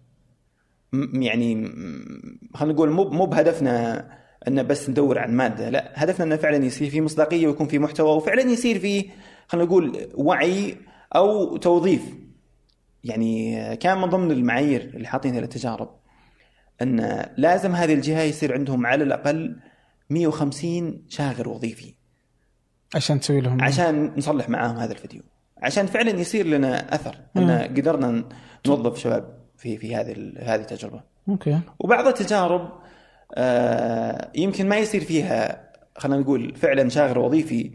م- يعني خلينا نقول مو مو بهدفنا إن بس ندور عن مادة لا هدفنا إنه فعلا يصير في مصداقية ويكون في محتوى وفعلا يصير في خلينا نقول وعي أو توظيف. يعني كان من ضمن المعايير اللي حاطينها للتجارب إن لازم هذه الجهة يصير عندهم على الأقل 150 شاغر وظيفي. عشان تسوي لهم عشان نصلح معاهم هذا الفيديو. عشان فعلا يصير لنا أثر إن قدرنا نوظف شباب في في هذه هذه التجربة. أوكي. وبعض التجارب آه، يمكن ما يصير فيها خلينا نقول فعلا شاغر وظيفي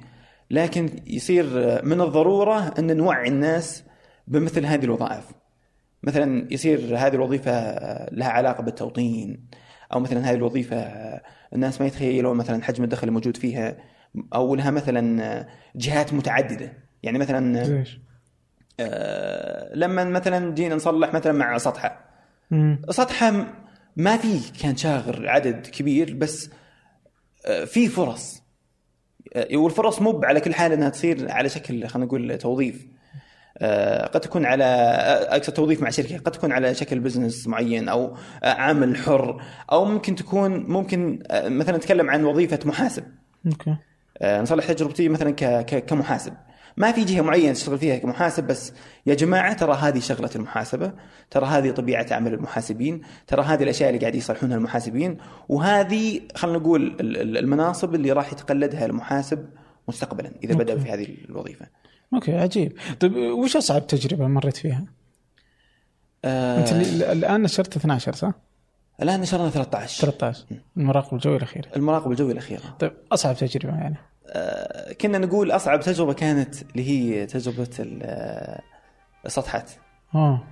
لكن يصير من الضرورة إن نوعي الناس بمثل هذه الوظائف. مثلا يصير هذه الوظيفة لها علاقة بالتوطين أو مثلا هذه الوظيفة الناس ما يتخيلون مثلا حجم الدخل الموجود فيها. أو لها مثلا جهات متعددة. يعني مثلا؟ آه، لما مثلا جينا نصلح مثلا مع سطحة. مم. سطحة ما في كان شاغر عدد كبير بس آه، في فرص. آه، والفرص مو على كل حال إنها تصير على شكل خلينا نقول توظيف. آه، قد تكون على أقصد توظيف مع شركة. قد تكون على شكل business معين أو عمل حر. أو ممكن تكون ممكن مثلا نتكلم عن وظيفة محاسب. okay. نصلح تجربتي مثلا ك- ك- كمحاسب ما في جهة معينة تشتغل فيها كمحاسب بس يا جماعة ترى هذه شغلة المحاسبة ترى هذه طبيعة عمل المحاسبين ترى هذه الأشياء اللي قاعد يصلحونها المحاسبين وهذه خلينا نقول ال- ال- المناصب اللي راح يتقلدها المحاسب مستقبلا إذا بدأ okay. في هذه الوظيفة okay عجيب طيب وش أصعب تجربة مريت فيها؟ آه أنت الآن نشرت 12 صح؟ الآن نشرنا 13 13 المراقب الجوي الأخير. المراقبة الجوية الأخيرة طيب أصعب تجربة يعني. آه كنا نقول أصعب تجربة كانت اللي هي تجربة ال- آه، السطحات آه.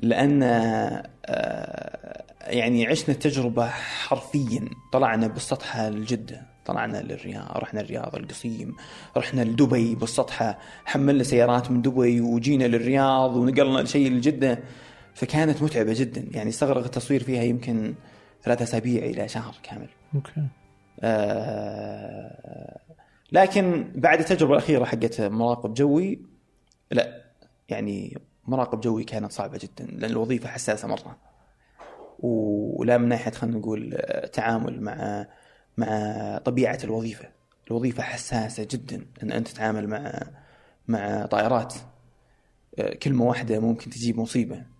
لأن آه، يعني عشنا التجربة حرفيا. طلعنا بالسطحة لجدة. طلعنا للرياض رحنا الرياض القصيم رحنا لدبي بالسطحة. حملنا سيارات من دبي وجينا للرياض ونقلنا شيء لجدة. فكانت متعبة جدا. يعني استغرق التصوير فيها يمكن ثلاثة أسابيع إلى شهر كامل. أوكي. آه، لكن بعد التجربة الأخيرة حقت مراقب جوي لا يعني مراقب جوي كانت صعبة جدا لأن الوظيفة حساسة مرة. ولا من ناحية خلينا نقول تعامل مع مع طبيعة الوظيفة. الوظيفة حساسة جدا إن أنت تتعامل مع مع طائرات. آه، كلمة واحدة ممكن تجيب مصيبة.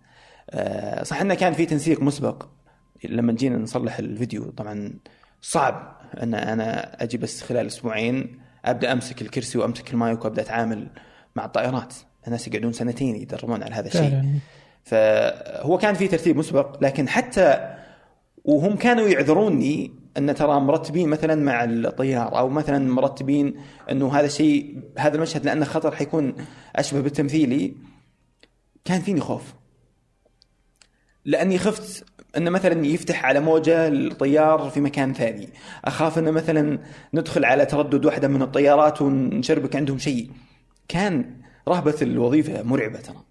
صح إنه كان في تنسيق مسبق لما جينا نصلح الفيديو. طبعا صعب إن أنا أجي بس خلال أسبوعين أبدأ أمسك الكرسي وأمسك المايك وأبدأ أتعامل مع الطائرات. الناس يقعدون سنتين يتدربون على هذا الشيء. فهو كان في ترتيب مسبق لكن حتى وهم كانوا يعذروني إن ترى مرتبين مثلا مع الطيار أو مثلا مرتبين إنه هذا الشيء هذا المشهد لأنه خطر حيكون أشبه بالتمثيلي. كان فيني خوف. لأني خفت انه مثلا يفتح على موجة الطيار في مكان ثاني. أخاف انه مثلا ندخل على تردد واحدة من الطيارات ونشربك عندهم شيء. كان رهبة الوظيفة مرعبة ترى.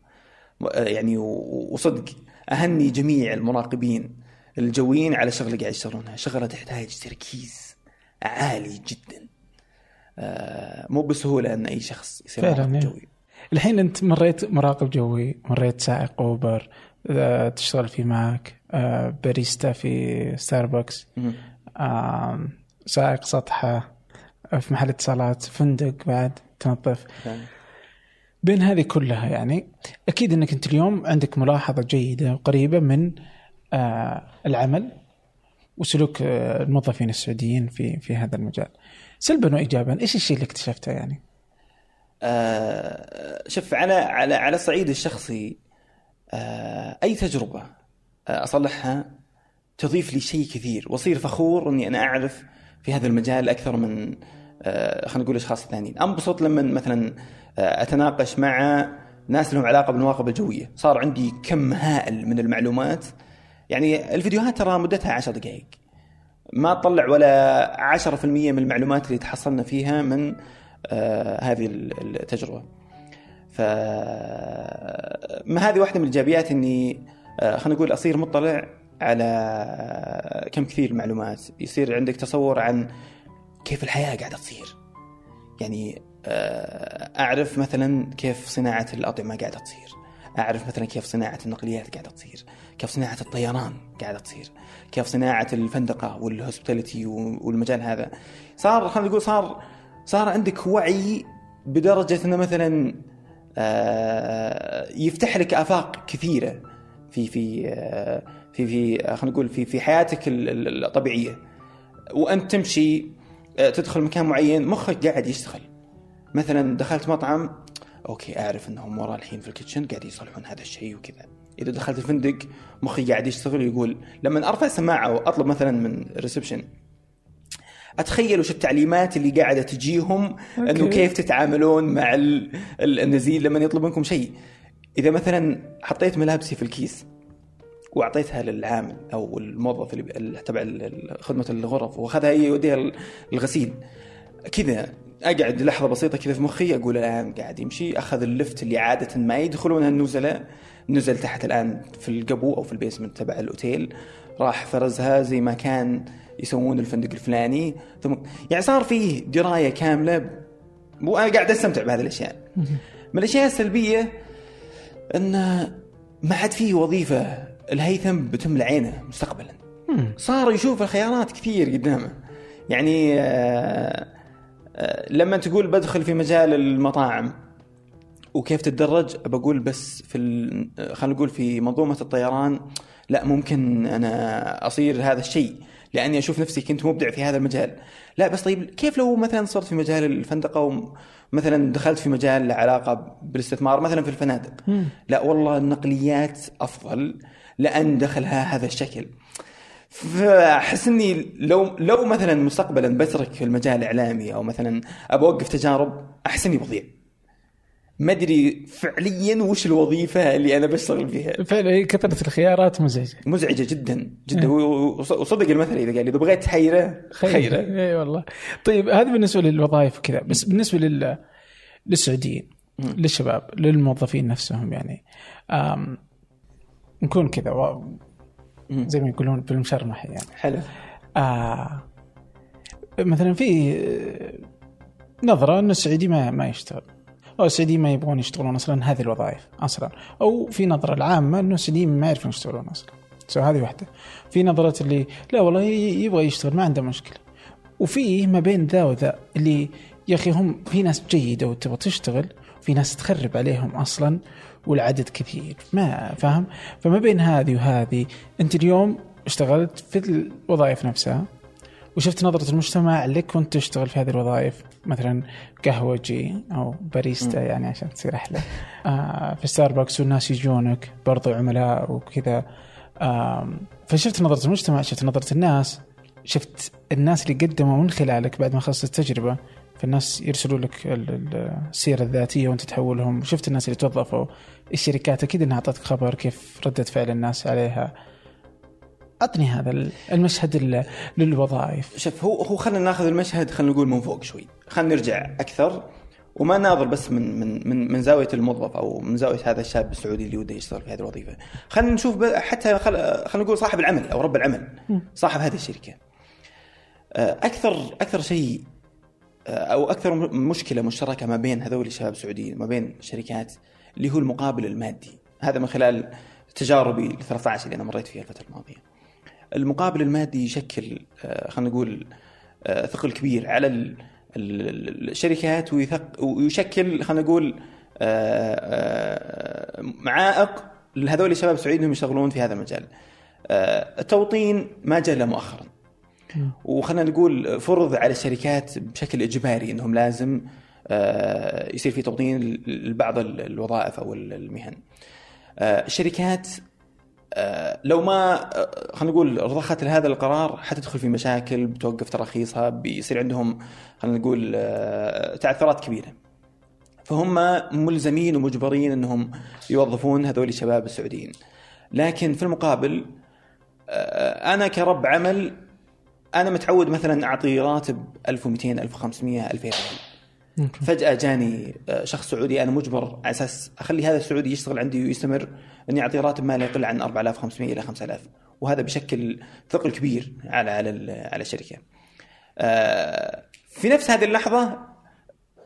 يعني وصدق أهني جميع المراقبين الجويين على شغله قاعد يشتغلونها. شغلة تحتاج تركيز عالي جدا. آه، مو بسهولة أن أي شخص يصير مراقب إيه. جوي. الحين أنت مريت مراقب جوي مريت سائق أوبر تشتغل في ماك آه، باريستا في ستاربكس سائق سطحة آه، في محل اتصالات فندق بعد تنظف. بين هذه كلها يعني أكيد إنك أنت اليوم عندك ملاحظة جيدة وقريبة من آه، العمل وسلوك الموظفين السعوديين في في هذا المجال. سلبا وايجابا إيش الشيء اللي اكتشفته يعني؟ آه، شوف على على على الصعيد الشخصي آه، أي تجربة؟ آه، أصلحها تضيف لي شيء كثير. وأصير فخور إني أنا أعرف في هذا المجال أكثر من آه، خلينا نقول أشخاص ثانيين. أنبسط لما مثلا أتناقش مع ناس لهم علاقة بالمواقف الجوية. صار عندي كم هائل من المعلومات. يعني الفيديوهات ترى مدتها عشر دقائق. ما تطلع ولا 10% من المعلومات اللي تحصلنا فيها من هذه التجربة. ف ما هذه واحدة من الإيجابيات إني آه خلينا نقول أصير مطلع على كم كثير معلومات، يصير عندك تصور عن كيف الحياة قاعدة تصير. يعني آه أعرف مثلا كيف صناعة الأطعمة قاعدة تصير. أعرف مثلا كيف صناعة النقليات قاعدة تصير، كيف صناعة الطيران قاعدة تصير، كيف صناعة الفندقة والهوسبيتاليتي والمجال هذا. صار خلينا نقول صار صار عندك وعي بدرجة إنه مثلا يفتح لك آفاق كثيرة في في آه، في في آه، خلينا نقول في في حياتك ال- ال- الطبيعية. وأنت تمشي آه، تدخل مكان معين مخك قاعد يشتغل. مثلا دخلت مطعم okay أعرف إنهم ورا الحين في ال kitchen قاعد يصلحون هذا الشيء وكذا. إذا دخلت الفندق مخي قاعد يشتغل ويقول لما أرفع سماعه وأطلب مثلا من ريسبشن أتخيل وش التعليمات اللي قاعدة تجيهم إنه. كيف تتعاملون مع ال- ال- النزيل لما يطلب منكم شيء إذا مثلا حطيت ملابسي في الكيس وأعطيتها للعامل أو الموظف اللي تبع خدمة الغرف وأخذها يوديها ال- الغسيل كذا أقعد لحظة بسيطة كذا في مخي أقول الآن قاعد يمشي. أخذ اللفت اللي عادة ما يدخلونها النزلاء نزل تحت الآن في القبو أو في البيسمنت تبع الأوتيل. راح فرزها زي ما كان يسوون الفندق الفلاني. ثم يعني صار فيه دراية كاملة. وأنا قاعد أستمتع بهذه الأشياء. من الأشياء السلبية إن ما عاد فيه وظيفة الهيثم بتملى عينه مستقبلا. صار يشوف الخيارات كثير قدامه. يعني آه، آه، لما تقول بدخل في مجال المطاعم وكيف تتدرج؟ بقول بس في ال- خلينا نقول في منظومة الطيران لا ممكن أنا أصير هذا الشيء لأني أشوف نفسي كنت مبدع في هذا المجال. لا بس طيب كيف لو مثلا صرت في مجال الفندقه ومثلا دخلت في مجال له علاقة بالاستثمار مثلا في الفنادق؟ لا والله النقليات أفضل لأن دخلها هذا الشكل. فاحس إني لو لو مثلا مستقبلا بترك في المجال الإعلامي أو مثلا أبى أوقف تجارب أحس إني بضيع. ما أدري فعليا وش الوظيفة اللي أنا بشتغل فيها. فعلا كثرة الخيارات مزعجة. مزعجة جدا جدا. وص- وصدق المثل إذا قال إذا بغيت حيرة خيرة. اي والله. طيب هذا بالنسبة للوظائف وكذا. بس بالنسبة لل للسعوديين للشباب للموظفين نفسهم يعني. نكون كذا. زي ما يقولون بالمشرمح يعني. حلو. آه مثلا في آه، نظرة أن السعودي ما ما يشتغل. أو السعوديين ما يبغون يشتغلون أصلا هذه الوظائف أصلا. أو في نظرة العامة أنه السعوديين ما يعرفون يشتغلون أصلا. سو هذه واحدة. في نظرة اللي لا والله يبغى يشتغل ما عنده مشكلة. وفي ما بين ذا وذا اللي يا أخي هم في ناس جيدة وتبغى تشتغل في ناس تخرب عليهم أصلا. والعدد كثير. ما فاهم؟ فما بين هذه وهذه أنت اليوم اشتغلت في الوظائف نفسها وشفت نظرة المجتمع لك وأنت تشتغل في هذه الوظائف مثلا قهوجي أو باريستا يعني عشان تصير أحلى. آه في ستاربكس والناس يجونك برضو عملاء وكذا. آه فشفت نظرة المجتمع شفت نظرة الناس شفت الناس اللي قدموا من خلالك بعد ما خلصت التجربة. فالناس يرسلوا لك ال- ال- السيرة الذاتية وانت تحولهم. شفت الناس اللي توظفوا؟ الشركات أكيد إنها أعطتك خبر كيف ردة فعل الناس عليها. أعطني هذا ال- المشهد ال- للوظائف. شوف هو هو خلينا ناخذ المشهد خلينا نقول من فوق شوي. خلينا نرجع أكثر. وما ناظر بس من من من من زاوية الموظف أو من زاوية هذا الشاب السعودي اللي وده يشتغل في هذه الوظيفة. خلينا نشوف حتى خل... خلينا نقول صاحب العمل أو رب العمل صاحب هذه الشركة. آه، أكثر أكثر شيء أو أكثر مشكلة مشتركة ما بين هذول الشباب السعوديين ما بين الشركات اللي هو المقابل المادي هذا من خلال تجاربي ال 13 اللي أنا مريت فيها الفترة الماضية المقابل المادي يشكل آه، خلينا نقول آه، ثقل كبير على ال- ال- الشركات ويثق ويشكل خلينا نقول آه، معائق لهذول الشباب السعوديين انهم يشتغلون في هذا المجال. التوطين ما جاء إلا مؤخرا. وخلينا نقول فرض على الشركات بشكل إجباري إنهم لازم آه، يصير في توطين لبعض ال- الوظائف أو ال- المهن. آه، الشركات آه، لو ما خلينا نقول رضخت لهذا القرار حتدخل في مشاكل بتوقف تراخيصها بيصير عندهم خلينا نقول تعثرات كبيرة. فهم ملزمين ومجبرين إنهم يوظفون هذول الشباب السعوديين. لكن في المقابل أنا كرب عمل أنا متعود مثلا أعطي راتب 1200 1500 2000 ريال. فجأة جاني آه، شخص سعودي أنا مجبر على أساس أخلي هذا السعودي يشتغل عندي ويستمر إني أعطيه راتب ما لا يقل عن 4500 إلى 5000 وهذا بشكل ثقل كبير على على على الشركة. آه، في نفس هذه اللحظة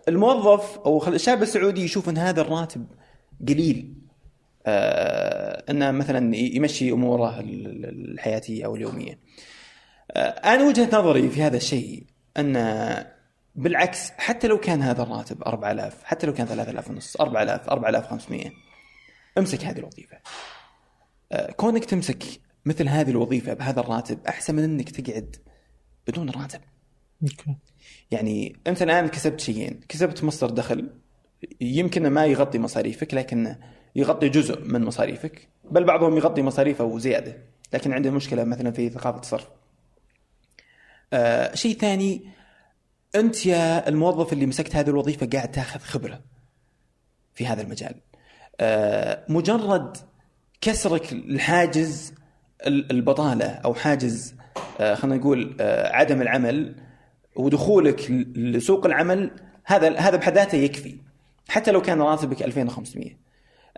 الموظف أو خل- الشاب السعودي يشوف أن هذا الراتب قليل آه، إنه مثلا يمشي أموره ال- ال- الحياتية أو اليومية. آه، أنا وجهة نظري في هذا الشيء أن بالعكس حتى لو كان هذا الراتب 4000 حتى لو كان 3000 ونص 4000 4500 امسك هذه الوظيفة. آه، كونك تمسك مثل هذه الوظيفة بهذا الراتب أحسن من أنك تقعد بدون راتب. يعني أنت الآن كسبت شيئين، كسبت مصدر دخل يمكن ما يغطي مصاريفك لكن يغطي جزء من مصاريفك، بل بعضهم يغطي مصاريفه وزياده، لكن عنده مشكلة مثلا في ثقافة الصرف. آه شيء ثاني أنت يا الموظف اللي مسكت هذه الوظيفة قاعد تاخذ خبرة في هذا المجال. آه مجرد كسرك الحاجز ال- البطالة أو حاجز آه خلينا نقول آه عدم العمل ودخولك لسوق العمل هذا هذا بحد ذاته يكفي حتى لو كان راتبك 2500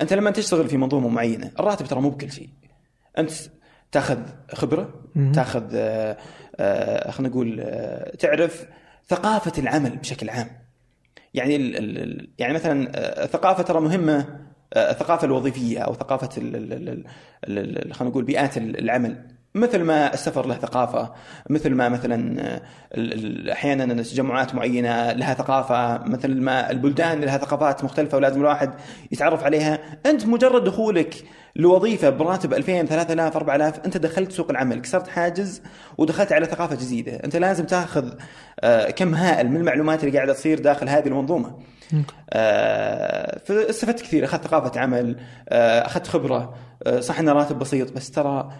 أنت لما تشتغل في منظومة معينة الراتب ترى مو بكل شيء أنت تاخذ خبرة تاخذ آه، آه، خلينا نقول آه، تعرف ثقافة العمل بشكل عام. يعني ال ال يعني مثلا الثقافة ترى مهمة الثقافة الوظيفية أو ثقافة خلينا نقول بيئات ال- العمل. مثل ما السفر له ثقافة مثل ما مثلا أحيانا تجمعات معينة لها ثقافة مثل ما البلدان لها ثقافات مختلفة ولازم الواحد يتعرف عليها. أنت مجرد دخولك لوظيفه براتب 2000 3000 4000 أنت دخلت سوق العمل كسرت حاجز ودخلت على ثقافة جديدة. أنت لازم تاخذ آه، كم هائل من المعلومات اللي قاعدة تصير داخل هذه المنظومة. آه، فاستفدت كثير أخذت ثقافة عمل آه، أخذت خبرة صح إنه راتب بسيط بس ترى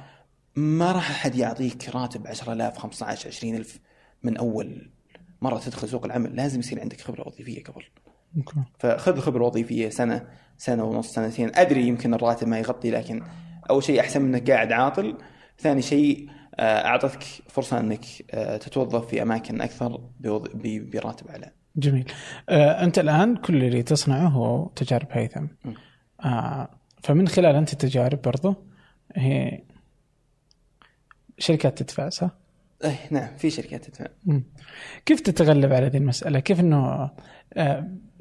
ما راح أحد يعطيك راتب 10000 15 20000 من أول مرة تدخل سوق العمل. لازم يصير عندك خبرة وظيفية قبل. فخذ خبرة وظيفية سنة. سنة ونص سنتين أدري يمكن الراتب ما يغطي لكن أول شيء أحسن من انك قاعد عاطل. ثاني شيء آه، أعطتك فرصة إنك آه، تتوظف في أماكن أكثر براتب أعلى. جميل. آه، أنت الآن كل اللي تصنعه هو تجارب هيثم. فمن خلال أنت التجارب برضو هي شركات تدفع صح؟ اي نعم في شركات تدفع. كيف تتغلب على هذه المسألة؟ كيف إنه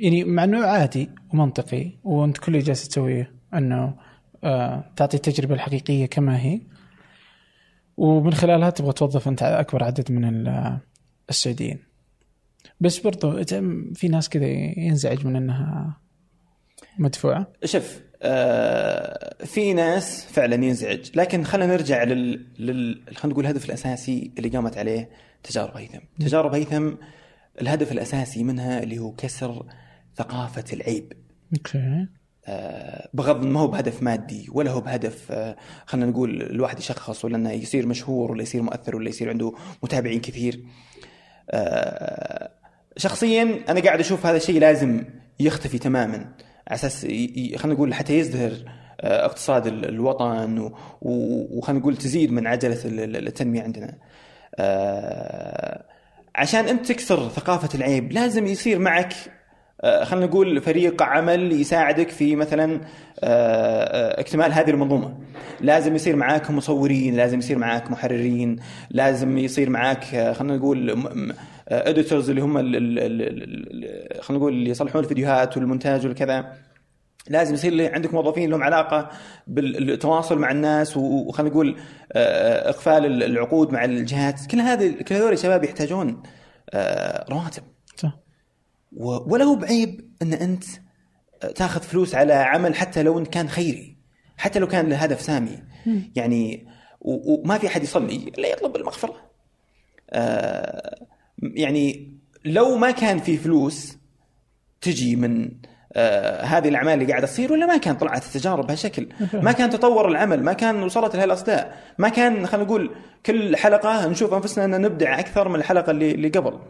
يعني مع إنه عادي ومنطقي وأنت كل اللي جالس تسويه أنه آه تعطي التجربة الحقيقية كما هي ومن خلالها تبغى توظف أنت أكبر عدد من ال- السعوديين. بس برضو في ناس كذا ينزعج من إنها مدفوعة. شوف آه، في ناس فعلا ينزعج لكن خلينا نرجع لل, لل... خلينا نقول الهدف الأساسي اللي قامت عليه تجارب هيثم تجارب هيثم الهدف الأساسي منها اللي هو كسر ثقافة العيب. أوكي. آه، بغض ما هو بهدف مادي ولا هو بهدف آه، خلينا نقول الواحد يشخص ولا إنه يصير مشهور ولا يصير مؤثر ولا يصير عنده متابعين كثير. آه، شخصيا أنا قاعد أشوف هذا الشيء لازم يختفي تماما. على أساس خلينا نقول حتى يزدهر اقتصاد ال- الوطن وخلينا نقول تزيد من عجلة ال- ال- التنمية عندنا. عشان أنت تكسر ثقافة العيب لازم يصير معك خلينا نقول فريق عمل يساعدك في مثلا آه، آه، اكتمال هذه المنظومة. لازم يصير معاك مصورين لازم يصير معاك محررين لازم يصير معاك آه، خلينا نقول اديتورز اللي هم خلينا نقول اللي يصلحون الفيديوهات والمونتاج والكذا. لازم يصير عندك موظفين لهم علاقة بالتواصل مع الناس وخلينا نقول آه، إقفال العقود مع الجهات. كل هذه كل هذول الشباب يحتاجون آه، رواتب. ولا هو بعيب أن أنت تاخذ فلوس على عمل حتى لو إن كان خيري حتى لو كان له هدف سامي يعني وما في أحد يصلي الا يطلب المغفرة. آه، يعني لو ما كان في فلوس تجي من آه هذه الأعمال اللي قاعدة تصير ولا ما كان طلعت التجارب بهالشكل. ما كان تطور العمل ما كان وصلت لهالأصداء. ما كان خلينا نقول كل حلقة نشوف أنفسنا أن نبدع أكثر من الحلقة اللي اللي قبل. آه،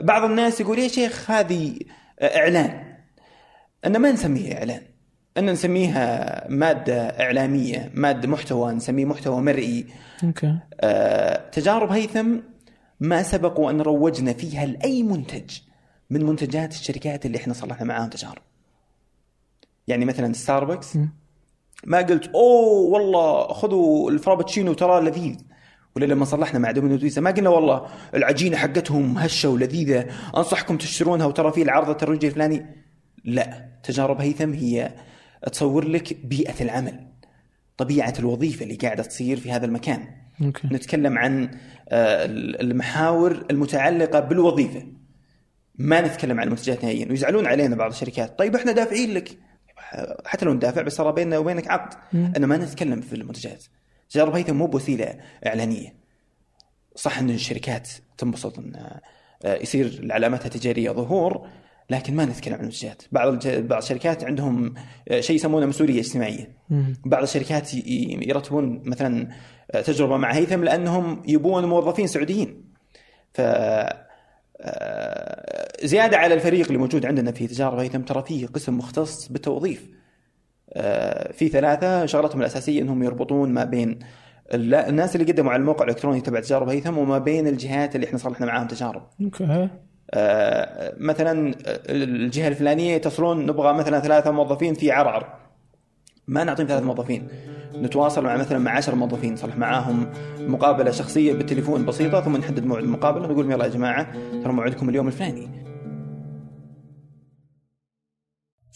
بعض الناس يقول يا شيخ هذه إعلان. أن ما نسميها إعلان؟ أن نسميها مادة إعلامية مادة محتوى نسميه محتوى مرئي. okay. آه، تجارب هيثم ما سبق وان روجنا فيها لأي منتج من منتجات الشركات اللي إحنا صلحنا معاهم تجارب. يعني مثلا ستاربكس ما قلت أوه والله خذوا ال Frappuccino ترى لذيذ. ولا لما صلحنا مع دومينو بيتزا ما قلنا والله العجينة حقتهم هشة ولذيذة أنصحكم تشترونها وترى في العرض الترويجي الفلاني. لا تجارب هيثم هي تصور لك بيئة العمل طبيعة الوظيفة اللي قاعدة تصير في هذا المكان. أوكي. نتكلم عن آه، المحاور المتعلقة بالوظيفة. ما نتكلم عن المنتجات نهائيا ويزعلون علينا بعض الشركات. طيب إحنا دافعين لك. حتى لو ندافع بس ترى بيننا وبينك عقد. ان ما نتكلم في المنتجات. تجارب هيثم مو بوسيلة إعلانية. صح إن الشركات تنبسط إن آه، يصير علامتها التجاريه ظهور لكن ما نتكلم عن المنتجات. بعض الج- بعض الشركات عندهم آه، شيء يسمونه مسؤولية اجتماعية. بعض الشركات ي- يرتبون مثلا آه، تجربة مع هيثم لأنهم يبون موظفين سعوديين. ف زيادة على الفريق اللي موجود عندنا في تجارب هيثم ترى فيه قسم مختص بالتوظيف. في ثلاثة شغلتهم الأساسية إنهم يربطون ما بين ال- الناس اللي قدموا على الموقع الإلكتروني تبع تجارب هيثم وما بين الجهات اللي إحنا صلحنا معاهم تجارب. أوكي. آه، مثلا الجهة الفلانية يتصلون نبغى مثلا ثلاثة موظفين في عرعر. ما نعطيهم ثلاث موظفين. نتواصل مع مثلا مع 10 موظفين نصلح معاهم مقابلة شخصية بالتليفون بسيطة ثم نحدد موعد المقابله ونقول لهم يلا يا جماعة ترى موعدكم اليوم الفلاني.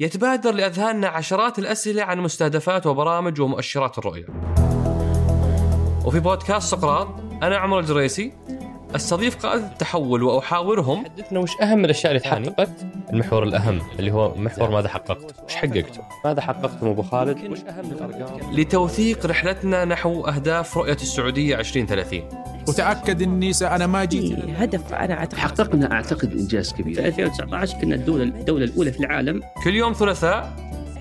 يتبادر لأذهاننا عشرات الأسئلة عن مستهدفات وبرامج ومؤشرات الرؤية. وفي بودكاست سقراط أنا عمر الجريسي استضيف قادة التحول وأحاورهم. حدثنا وش أهم الأشياء اللي تحققت؟ المحور الأهم اللي هو محور ماذا حققت؟ وش حققته ماذا حققتم أبو خالد؟ وش أهم الأرقام؟ لتوثيق رحلتنا نحو أهداف رؤية السعودية 2030 وتأكد إني أنا ما جيت في هدف أنا أعتقد. حققنا أعتقد إنجاز في كبير 2019 كنا الدولة الدولة الأولى في العالم. كل يوم ثلاثاء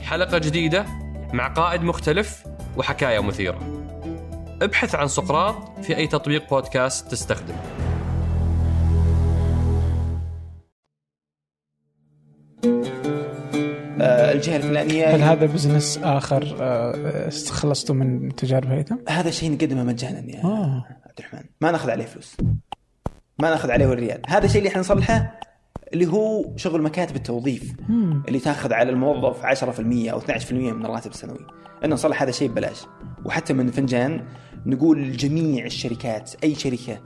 حلقة جديدة مع قائد مختلف وحكاية مثيرة. ابحث عن سقراط في أي تطبيق بودكاست تستخدم. آه، الجهة الفلانية. هل هذا بزنس آخر آه، خلصتوا من تجارب هيثم؟ هذا شيء نقدمه مجانا يا آه. عبد الرحمن. ما ناخذ عليه فلوس. ما ناخذ عليه ولا ريال هذا الشيء اللي إحنا نصلحه اللي هو شغل مكاتب التوظيف اللي تاخذ على الموظف 10% أو 12% من الراتب السنوي. ان نصلح هذا الشيء ببلاش. وحتى من فنجان نقول جميع الشركات أي شركة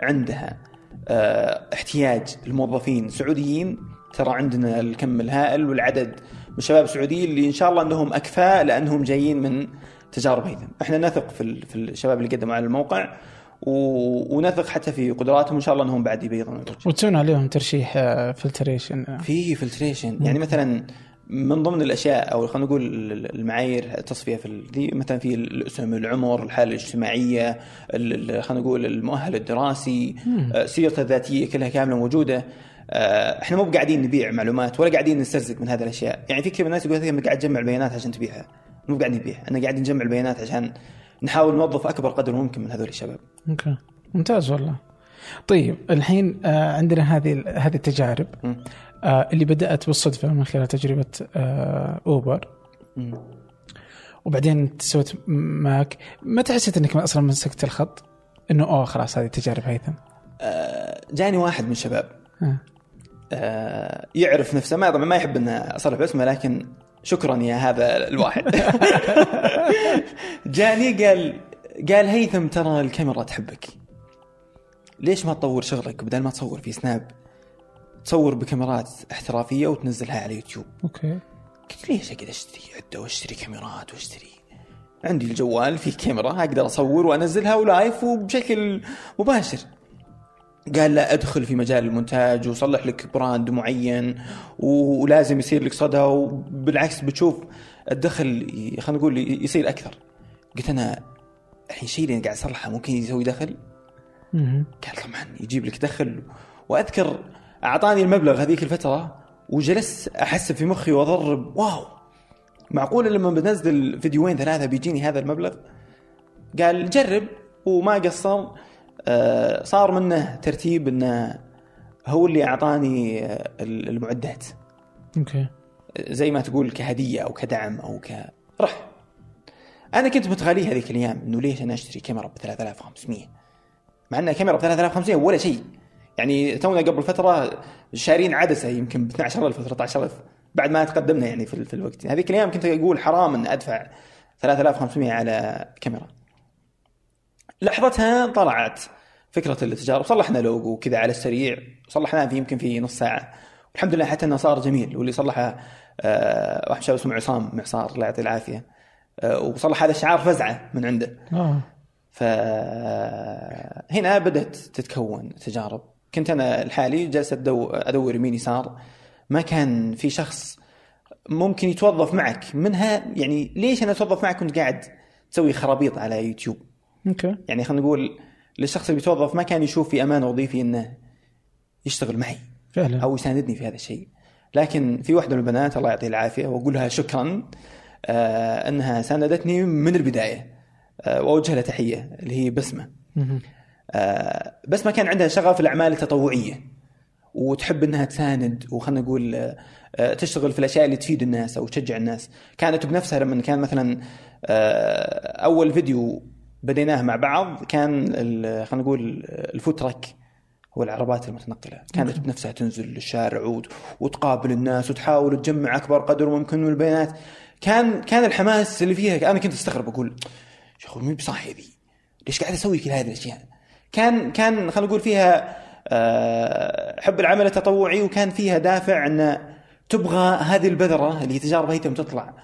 عندها آه، احتياج الموظفين سعوديين ترى عندنا الكم الهائل والعدد من الشباب السعوديين اللي إن شاء الله إنهم أكفاء لأنهم جايين من تجارب هيثم، إحنا نثق في ال- في الشباب اللي قدموا على الموقع و- ونثق حتى في قدراتهم إن شاء الله إنهم بعد يبيضون. وتسوون عليهم ترشيح filtration في filtration يعني مثلا من ضمن الأشياء أو خلينا نقول المعايير التصفية في دي مثلا في الأسم العمر الحالة الاجتماعية ال- ال- خلينا نقول المؤهل الدراسي آه، سيرته الذاتية كلها كاملة موجودة. آه، إحنا مو قاعدين نبيع معلومات ولا قاعدين نسترزق من هذه الأشياء. يعني في كثير من الناس يقول انت قاعد تجمع البيانات عشان تبيعها. مو قاعد نبيع أنا قاعد نجمع البيانات عشان نحاول نوظف أكبر قدر ممكن من هذول الشباب. okay. ممتاز والله. طيب الحين آه، عندنا هذه هذه التجارب. آه، اللي بدأت بالصدفة من خلال تجربة آه، اوبر مم. وبعدين سويت ماك متى حسيت إنك أصلا مسكت الخط؟ إنه أوه خلاص هذه تجارب هيثم. آه، جاني واحد من الشباب. آه. آه، يعرف نفسه. ما طبعا ما يحب ان اصرح باسمه لكن شكرا يا هذا الواحد. جاني قال قال هيثم ترى الكاميرا تحبك. ليش ما تطور شغلك بدل ما تصور في سناب؟ تصور بكاميرات احترافية وتنزلها على يوتيوب. okay. قلت ليش اقعد أشتري عدة وأشتري كاميرات وأشتري؟ عندي الجوال فيه كاميرا أقدر أصور وأنزلها و live وبشكل مباشر. قال لا أدخل في مجال المونتاج وصلح لك brand معين ولازم يصير لك صدى وبالعكس بتشوف الدخل خلينا نقول يصير أكثر. قلت أنا الحين الشيء اللي أنا قاعد اصلحه ممكن يسوي دخل. قال طبعا يجيب لك دخل. وأذكر أعطاني المبلغ هذيك الفترة وجلست احسب في مخي وأضرب. واو! معقول لما بنزل فيديوين ثلاثة بيجيني هذا المبلغ؟ قال جرب. وما قصر. آه، صار منه ترتيب إنه هو اللي أعطاني آه، المعدات. أوكي. زي ما تقول كهدية أو كدعم أو ك رح أنا كنت متغاليه هذيك الأيام إنه ليش أنا أشتري كاميرا ب 3500 مع انها كاميرا ب 3500 ولا شيء. يعني تونا قبل فترة شارين عدسة يمكن ب 12000 13000 بعد ما تقدمنا يعني في, في الوقت. هذيك الأيام كنت أقول حرام أن أدفع 3500 على كاميرا. لحظتها طلعت فكرة التجارب صلحنا لوجو كذا على السريع. صلحناه في يمكن في نص ساعة. والحمد لله حتى إنه صار جميل. واللي صلحه آه، واحد شاب اسمه عصام معصار الله يعطيه العافية. آه، وصلح هذا الشعار فزعة من عنده. آه. فهنا بدأت تتكون تجارب. كنت أنا لحالي جالس أدو- أدور يمين يسار. ما كان في شخص ممكن يتوظف معك. منها يعني ليش أنا أتوظف معك كنت قاعد تسوي خرابيط على يوتيوب؟ أوكي. يعني خلينا نقول للشخص اللي بيتوظف ما كان يشوف في أمان وظيفي أنه يشتغل معي فعلا. أو يساندني في هذا الشيء. لكن في واحدة من البنات الله يعطيها العافية واقول لها شكرا آه إنها ساندتني من البداية. وأوجه لها تحية اللي هي بسمة. آه بس ما كان عندها شغف في الأعمال التطوعية وتحب إنها تساند وخلنا نقول آه، آه، تشتغل في الأشياء اللي تفيد الناس أو تشجع الناس. كانت بنفسها لما كان مثلا آه، أول فيديو بديناه مع بعض كان خلينا نقول الفوت تراك هو العربات المتنقلة. كانت بنفسها تنزل للشارع وت- وتقابل الناس وتحاول تجمع أكبر قدر ممكن من البيانات. كان كان الحماس اللي فيها أنا كنت أستغرب أقول مين بصاحي ذي؟ ليش قاعد أسوي كل هذه الأشياء؟ كان كان خلينا نقول فيها آه، حب العمل التطوعي وكان فيها دافع أن تبغى هذه البذرة اللي هي تجارب هيثم تطلع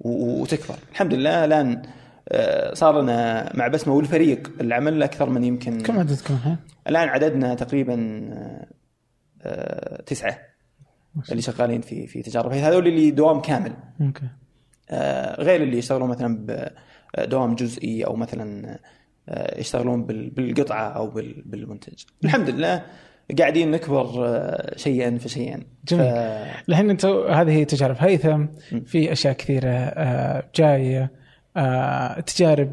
وتكبر الحمد لله الآن آه، صار لنا مع بسمة والفريق العمل أكثر من يمكن كم عددكم الحين؟ الآن عددنا تقريبا آه، تسعة اللي شغالين في في تجارب هذول اللي دوام كامل أوكي غير اللي يشتغلون مثلا بدوام جزئي أو مثلا آه، يشتغلون بال- بالقطعة أو بال- بالمنتج. الحمد لله قاعدين نكبر آه، شيئا فشيئا. جميل. ف- الحين انت هذه هي تجارب هيثم. في أشياء كثيرة آه، جاية تجارب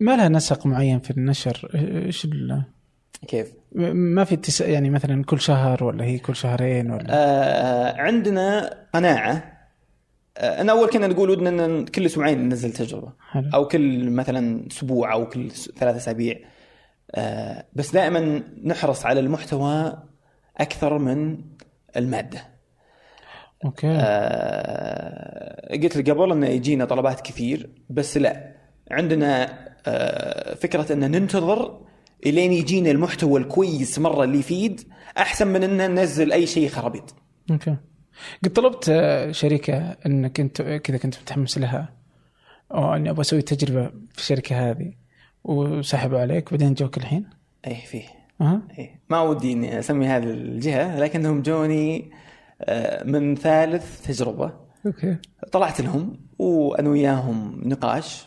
ما لها نسق معين في النشر؟ إيش كيف؟ ما في تس... يعني مثلا كل شهر ولا هي كل شهرين ولا؟ آه، عندنا قناعة أنا أول كنا نقول ودنا كل أسبوعين ننزل تجربة. حلو. أو كل مثلا أسبوع أو كل ثلاثة أسابيع. آه، بس دائما نحرص على المحتوى أكثر من المادة. okay. آه، قلت لك قبل انه يجينا طلبات كثير بس لا. عندنا آه، فكرة إن ننتظر إلين يجينا المحتوى الكويس مرة اللي يفيد أحسن من إن ننزل أي شيء خرابيط. okay. قد طلبت شركة إنك انت كذا كنت متحمس لها أو أني أبغى أسوي تجربة في الشركة هذه وسحبوا عليك بعدين جوك الحين؟ إيه فيه. أها. إيه. ما ودي إني أسمي هذه الجهة لكنهم جوني آه، من ثالث تجربة. okay. طلعت لهم وأنا وياهم نقاش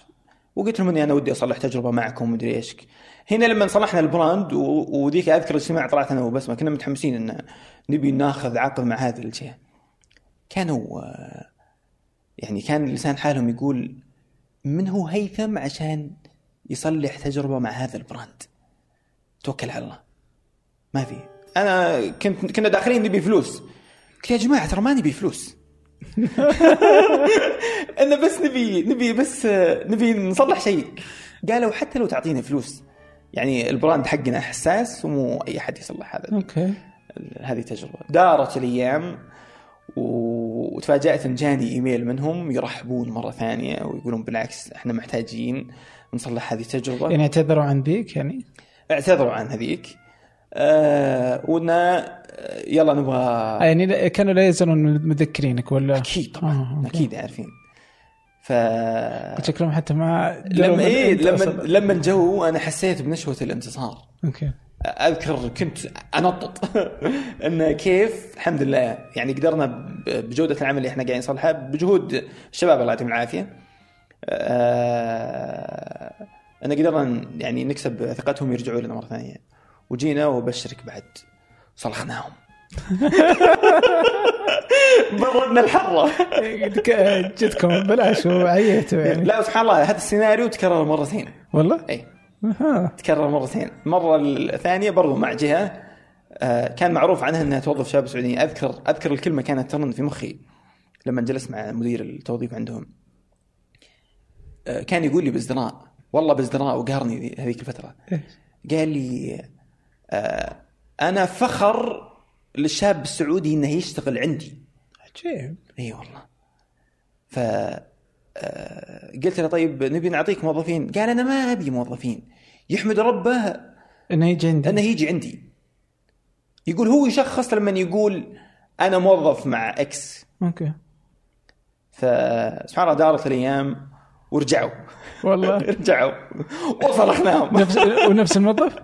وقلت لهم إني أنا ودي أصلح تجربة معكم مدري إيش. هنا لما صلحنا ال brand وذيك أذكر الاجتماع طلعت أنا وبسمة كنا متحمسين إن نبي ناخذ عقد مع هذه الجهة. كانوا يعني كان لسان حالهم يقول من هو هيثم عشان يصلح تجربه مع هذا ال brand؟ توكل على الله. ما في. أنا كنت كنا داخلين نبي فلوس. قلت يا جماعة ترى ما نبي فلوس. أنا بس نبي نبي بس نبي نصلح شيء. قالوا حتى لو تعطينا فلوس يعني ال brand حقنا حساس ومو أي أحد يصلح هذا. okay. هذه تجربة. دارت الأيام. و- وتفاجأت إن جاني إيميل منهم يرحبون مرة ثانية ويقولون بالعكس إحنا محتاجين نصلح هذه التجربة. يعني اعتذروا عن ذيك يعني؟ اعتذروا عن هذيك. آه ونا آه، يلا نبغى آه، يعني كانوا لا يزالون مذكرينك ولا؟ أكيد طبعا آه،. أكيد عارفين ف شكلهم حتى ما لما إيه لما. لما جو أنا حسيت بنشوة الانتصار. أوكي. أذكر كنت أنطط. إن كيف؟ الحمد لله. يعني قدرنا بجودة العمل اللي إحنا قاعدين نصلحها بجهود الشباب الله يعطيهم العافية. آه، إن قدرنا يعني نكسب ثقتهم يرجعوا لنا مرة ثانية. وجينا وبشرك بعد صلخناهم بردنا الحرة. جتكم ببلاش وعيتوا يعني. لا سبحان الله هذا السيناريو تكرر مرتين. والله؟ اي تكرر مرتين. المره الثانية برضو مع جهة آه، كان معروف عنها إنها توظف شباب سعوديين. اذكر أذكر الكلمة كانت ترن في مخي لما جلست مع مدير التوظيف عندهم. آه، كان يقول لي بازدراء. والله بازدراء وقهرني ذي- هذيك الفترة. قال لي آه، أنا فخر للشاب السعودي إنه يشتغل عندي. عجيب. إي والله. ف قلت له طيب نبي نعطيك موظفين. قال أنا ما أبي موظفين. يحمد ربه إنه يجي عندي. إنه يجي عندي. يقول هو يشخص لما يقول أنا موظف مع إكس okay. فسبحان الله دارت الأيام ورجعوا. والله. رجعوا. وصلحناهم. نفس ونفس الموظف؟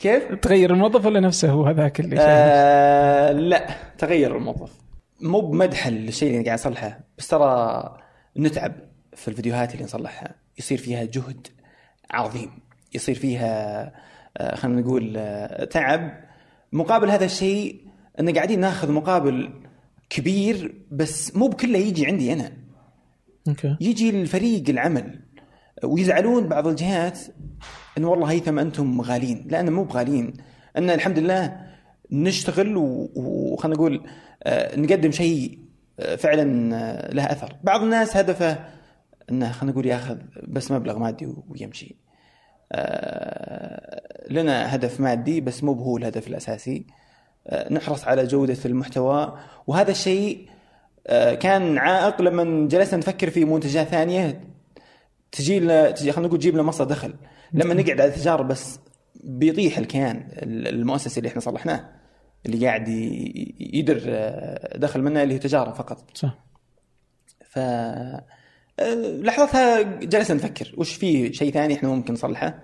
كيف؟ تغير الموظف ولا نفسه هو هذاك اللي آه لا تغير الموظف. مو بمدح الشيء اللي قاعد اصلحه بس ترى نتعب. في الفيديوهات اللي نصلحها. يصير فيها جهد عظيم. يصير فيها آه، خلينا نقول آه، تعب. مقابل هذا الشيء إن قاعدين ناخذ مقابل كبير بس مو بكله يجي عندي أنا. أوكي. يجي الفريق العمل. ويزعلون بعض الجهات انه والله هيثم أنتم غالين لأن مو بغاليين. إن الحمد لله نشتغل وخلينا نقول آه، نقدم شيء فعلا له أثر. بعض الناس هدفه إنه خلينا نقول ياخذ بس مبلغ مادي ويمشي. آه، لنا هدف مادي بس مو هو الهدف الأساسي. آه، نحرص على جودة المحتوى. وهذا الشيء آه، كان عائق لما جلسنا نفكر في منتجات ثانية. تجي لنا تجي خلينا نقول تجيب لنا مصدر دخل. لما نقعد على التجارب بس بيطيح الكيان المؤسسي اللي إحنا صلحناه اللي قاعد يدر دخل منه اللي هي تجارة فقط. صح. ف لحظتها جلسنا نفكر وش في شيء ثاني إحنا ممكن نصلحه؟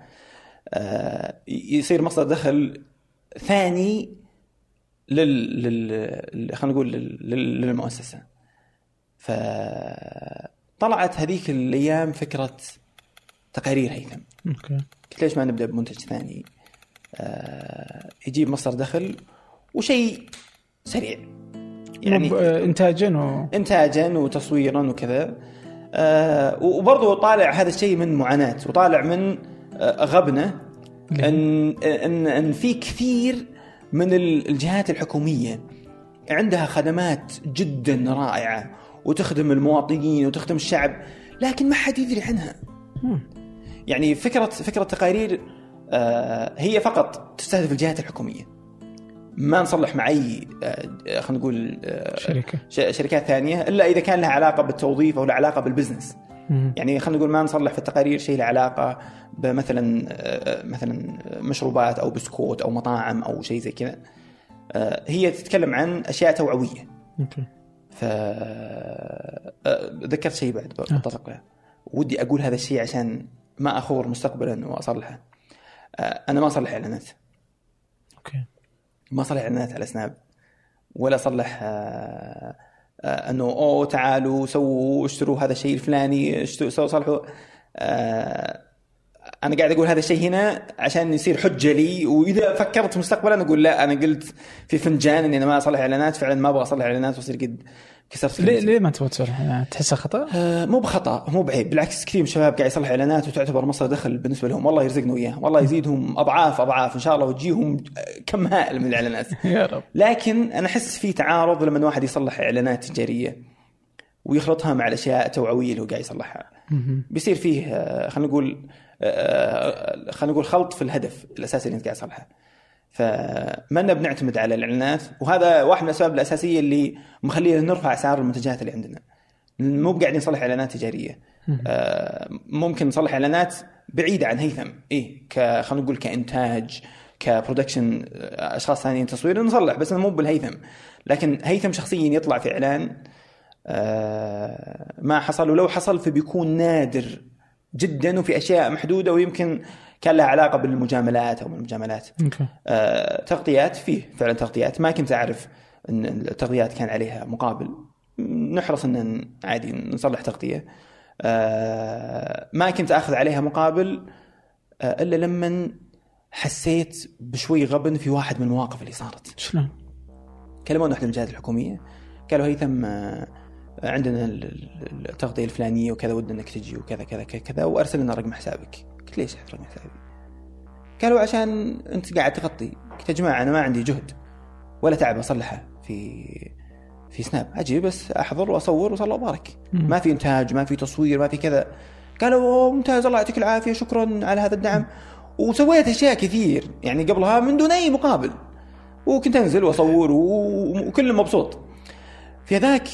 آه، يصير مصدر دخل ثاني لل, لل... خلينا نقول لل... لل- للمؤسسة. فطلعت هذيك الأيام فكرة تقارير هيثم. أوكي. قلت ليش ما نبدأ بمنتج ثاني؟ آه، يجيب مصدر دخل وشيء سريع. يعني يعني انتاجا و... انتاجا وتصويرا وكذا. آه وبرضه طالع هذا الشيء من معاناة وطالع من آه غبنة إن إن إن في كثير من ال- الجهات الحكومية عندها خدمات جدا رائعة وتخدم المواطنين وتخدم الشعب لكن ما حد يدري عنها. يعني فكرة فكرة تقارير آه هي فقط تستهدف الجهات الحكومية. ما نصلح مع اي آه خلينا نقول آه شركة. شركات ثانية إلا إذا كان لها علاقة بالتوظيف أو لها علاقة بال business. مم. يعني خلينا نقول ما نصلح في التقارير شيء له علاقة بمثلا آه، مثلا مشروبات أو بسكوت أو مطاعم أو شيء زي كذا. آه، هي تتكلم عن أشياء توعوية. okay. ف آه، ذكرت شيء بعد بتطرق له ودي أقول هذا الشيء عشان ما أخور مستقبلا وأصلحه. آه، أنا ما أصلح إعلانات. أوكي. ما اصلح اعلانات على سناب ولا اصلح آه، آه، إنه أوه تعالوا سووا اشتروا هذا الشيء الفلاني اشتروا صلحوا. آه، أنا قاعد أقول هذا الشيء هنا عشان يصير حجة لي وإذا فكرت مستقبلا أقول لا أنا قلت في فنجان إني أنا ما أصلح إعلانات فعلا ما أبغى أصلح إعلانات وأصير قد كسرت ليه. ليه ما تبغى تصلح يعني تحسها خطأ؟ آه، مو بخطأ مو بعيب. بالعكس كثير من الشباب قاعد يصلح إعلانات وتعتبر مصدر دخل بالنسبة لهم. والله يرزقنا وياه. والله يزيدهم أضعاف أضعاف إن شاء الله وتجيهم كم هائل من الإعلانات. يا رب. لكن أنا أحس في تعارض لما واحد يصلح إعلانات تجارية ويخلطها مع الأشياء التوعويه اللي هو قاعد يصلحها. بيصير فيه آه، خلينا نقول آه، خلينا نقول خلط في الهدف الأساسي اللي أنت قاعد تصلحه. فما بنعتمد على الإعلانات وهذا واحد من الأسباب الأساسية اللي مخلينا نرفع أسعار المنتجات اللي عندنا. مو قاعدين نصلح إعلانات تجارية. آه، ممكن نصلح إعلانات بعيدة عن هيثم. ك خلينا نقول كإنتاج كبرودكشن آه، أشخاص ثانيين تصوير نصلح بس مو بالهيثم. لكن هيثم شخصيا يطلع في إعلان آه، ما حصل ولو حصل فبيكون نادر جدا وفي أشياء محدودة ويمكن كان لها علاقة بالمجاملات أو المجاملات أوكي. آه، تغطيات فيه فعلا تغطيات. ما كنت أعرف إن التغطيات كان عليها مقابل. نحرص إن عادي نصلح تغطية. آه، ما كنت أخذ عليها مقابل آه، إلا لما حسيت بشوي غبن في واحد من المواقف اللي صارت. شلون؟ كلمونا من الجهات الحكومية. قالوا هيثم آه، عندنا ال- ال- التغطية الفلانية وكذا ودنا إنك تجي وكذا كذا كذا, كذا وارسل لنا رقم حسابك. قلت ليش رقم حسابي؟ قالوا عشان أنت قاعد تغطي. قلت يا جماعة أنا ما عندي جهد ولا تعب أصلحه في في سناب. أجي بس أحضر وأصور وصلى وبارك. ما في إنتاج ما في تصوير ما في كذا. قالوا أوه ممتاز الله يعطيك العافية شكرا على هذا الدعم. وسويت أشياء كثير. يعني قبلها من دون أي مقابل. وكنت أنزل وأصور وكل مبسوط. في ذاك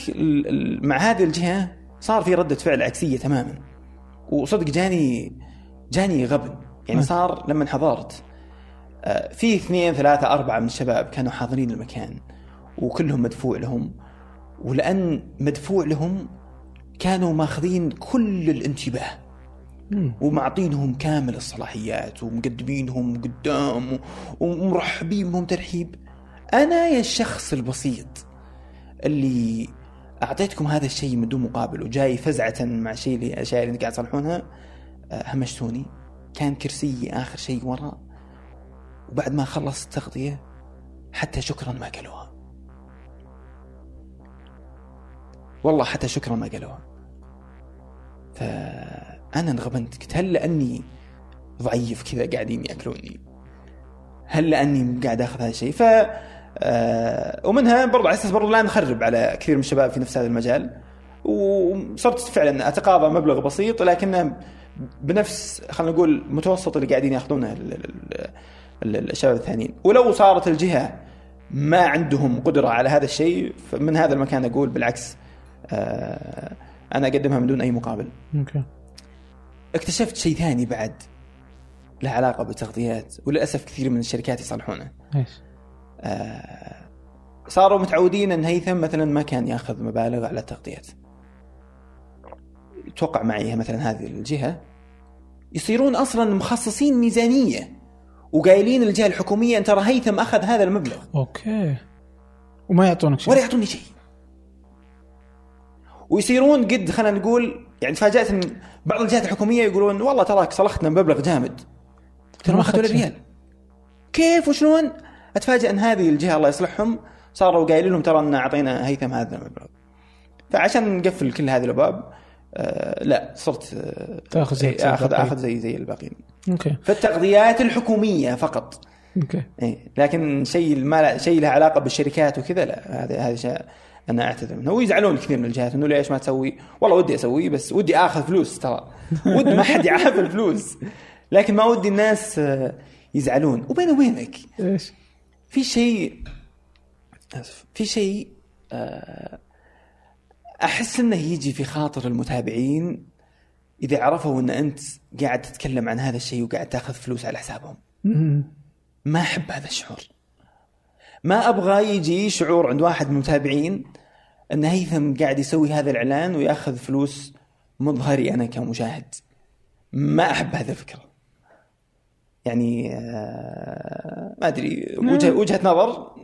مع هذه الجهة صار في ردة فعل عكسية تماما. وصدق جاني جاني غبن يعني نعم. صار لما حضرت آه، في اثنين ثلاثة أربعة من الشباب كانوا حاضرين المكان وكلهم مدفوع لهم ولأن مدفوع لهم كانوا ماخذين كل الانتباه. ومعطينهم كامل الصلاحيات ومقدمينهم قدام ومرحبين بهم ترحيب أنا يا الشخص البسيط اللي أعطيتكم هذا الشيء من دون مقابل وجاي فزعة مع شيء اللي الاشياء اللي قاعد تصلحونها همشتوني. كان كرسيي آخر شيء ورا. وبعد ما خلص التغطية حتى شكرا ما قالوها. والله حتى شكرا ما قالوها. فأنا انغبنت قلت هل لأني ضعيف كذا قاعدين يأكلوني؟ هل لأني قاعد آخذ هذا الشيء؟ ف آه، ومنها برضو على أساس برضو لا نخرب على كثير من الشباب في نفس هذا المجال. وصرت فعلا أتقاضى مبلغ بسيط لكنه بنفس خلينا نقول متوسط اللي قاعدين ياخذونه ال- ال- ال- الشباب الثانيين. ولو صارت الجهة ما عندهم قدرة على هذا الشيء فمن هذا المكان أقول بالعكس آه، أنا أقدمها من دون أي مقابل. أوكي. اكتشفت شيء ثاني بعد له علاقة بالتغطيات وللأسف كثير من الشركات يصلحونه. إيش؟ آه، صاروا متعودين إن هيثم مثلا ما كان ياخذ مبالغ على التغطيات. توقع معي مثلا هذه الجهة يصيرون أصلا مخصصين ميزانية وقايلين للجهه الحكومية ان ترى هيثم أخذ هذا المبلغ. أوكي. وما يعطونك شيء. ولا يعطوني شيء. ويصيرون قد خلينا نقول يعني تفاجأت إن بعض الجهات الحكومية يقولون والله تراك صلحتنا مبلغ جامد. ترى ما أخذوا ولا. ريال. كيف وشلون؟ اتفاجئ إن هذه الجهة الله يصلحهم صاروا قايلين لهم ترى إن أعطينا هيثم هذا المبلغ. فعشان نقفل كل هذه الأبواب لا صرت آه تأخذ زي إيه، اخذ. آخذ زي زي الباقيين. okay. فالتغطيات الحكومية فقط. okay. إيه لكن شيء ما شيء له علاقة بالشركات وكذا لا هذا هذا شيء أنا أعتذر منه. ويزعلون كثير من الجهات إنه ليش ما تسوي؟ والله ودي أسوي بس ودي آخذ فلوس ترى. ودي ما حد يعرف الفلوس لكن ما ودي الناس آه، يزعلون. وبيني وبينك إيش؟ في شيء أسف في شيء آه، أحس إنه يجي في خاطر المتابعين إذا عرفوا إن أنت قاعد تتكلم عن هذا الشيء وقاعد تأخذ فلوس على حسابهم. ما أحب هذا الشعور. ما أبغى يجي شعور عند واحد من المتابعين إن هيثم قاعد يسوي هذا الإعلان ويأخذ فلوس مظهري أنا كمشاهد ما أحب هذه الفكرة. يعني آه، ما أدري وجهه وجهة نظر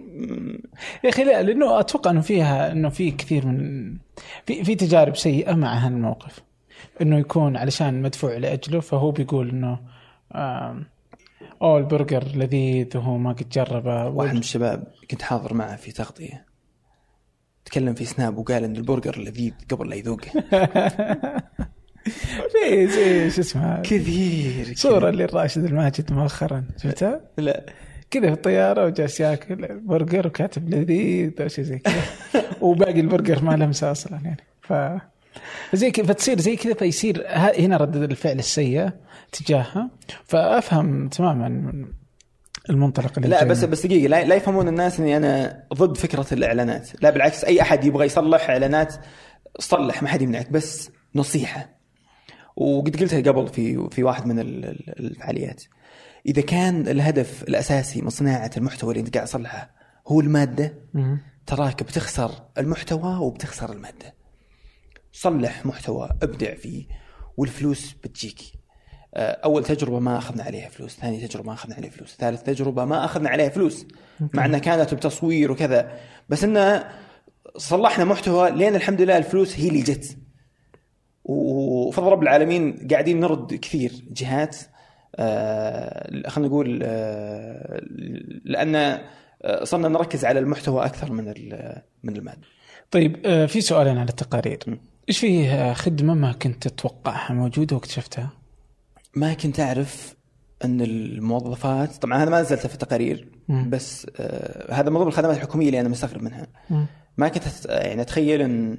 يا أخي لا لأنه أتوقع إنه فيها إنه في كثير من في في تجارب سيئة مع هالموقف إنه يكون علشان مدفوع لأجله فهو بيقول إنه أوه البرجر لذيذ وهو ما قد جربه. واحد من الشباب كنت حاضر معه في تغطية. تكلم في سناب وقال إن البرجر لذيذ قبل لا يذوقه. في زي شو اسمه كثير. صورة لراشد الماجد مؤخرا شفتها؟ لا. كذا في الطيارة وجالس ياكل برجر وكاتب لذيذ أو شيء زي كذا. وباقي البرجر ما لمسه أصلا يعني. ف زي كذا فتصير زي كذا فيصير هنا ردة الفعل السيئة تجاهها فأفهم تماما المنطلق اللي لا بس. بس دقيقة لا, لا يفهمون الناس إني أنا ضد فكرة الإعلانات. لا بالعكس أي أحد يبغى يصلح إعلانات صلح ما حد يمنعك بس نصيحة. وقد قلتها قبل في في واحد من ال- ال- الفعاليات. إذا كان الهدف الأساسي من صناعة المحتوى اللي أنت قاعد تصلحه هو المادة. تراك بتخسر المحتوى وبتخسر المادة. صلح محتوى ابدع فيه والفلوس بتجيك. آه، أول تجربة ما أخذنا عليها فلوس ثاني تجربة ما أخذنا عليها فلوس ثالث تجربة ما أخذنا عليها فلوس مع إنها كانت بتصوير وكذا. بس إنه صلحنا محتوى لين الحمد لله الفلوس هي اللي جت. وفضل رب العالمين قاعدين نرد كثير جهات خلينا نقول آه، لأن آه، صرنا نركز على المحتوى أكثر من من المادة طيب آه، في سؤالين على التقارير إيش في آه، خدمة ما كنت تتوقعها موجودة واكتشفتها؟ ما كنت أعرف أن الموظفات طبعا هذا ما نزلته في التقارير مم. بس آه هذا من ضمن الخدمات الحكومية اللي أنا مستغرب منها مم. ما كنت يعني أتخيل أن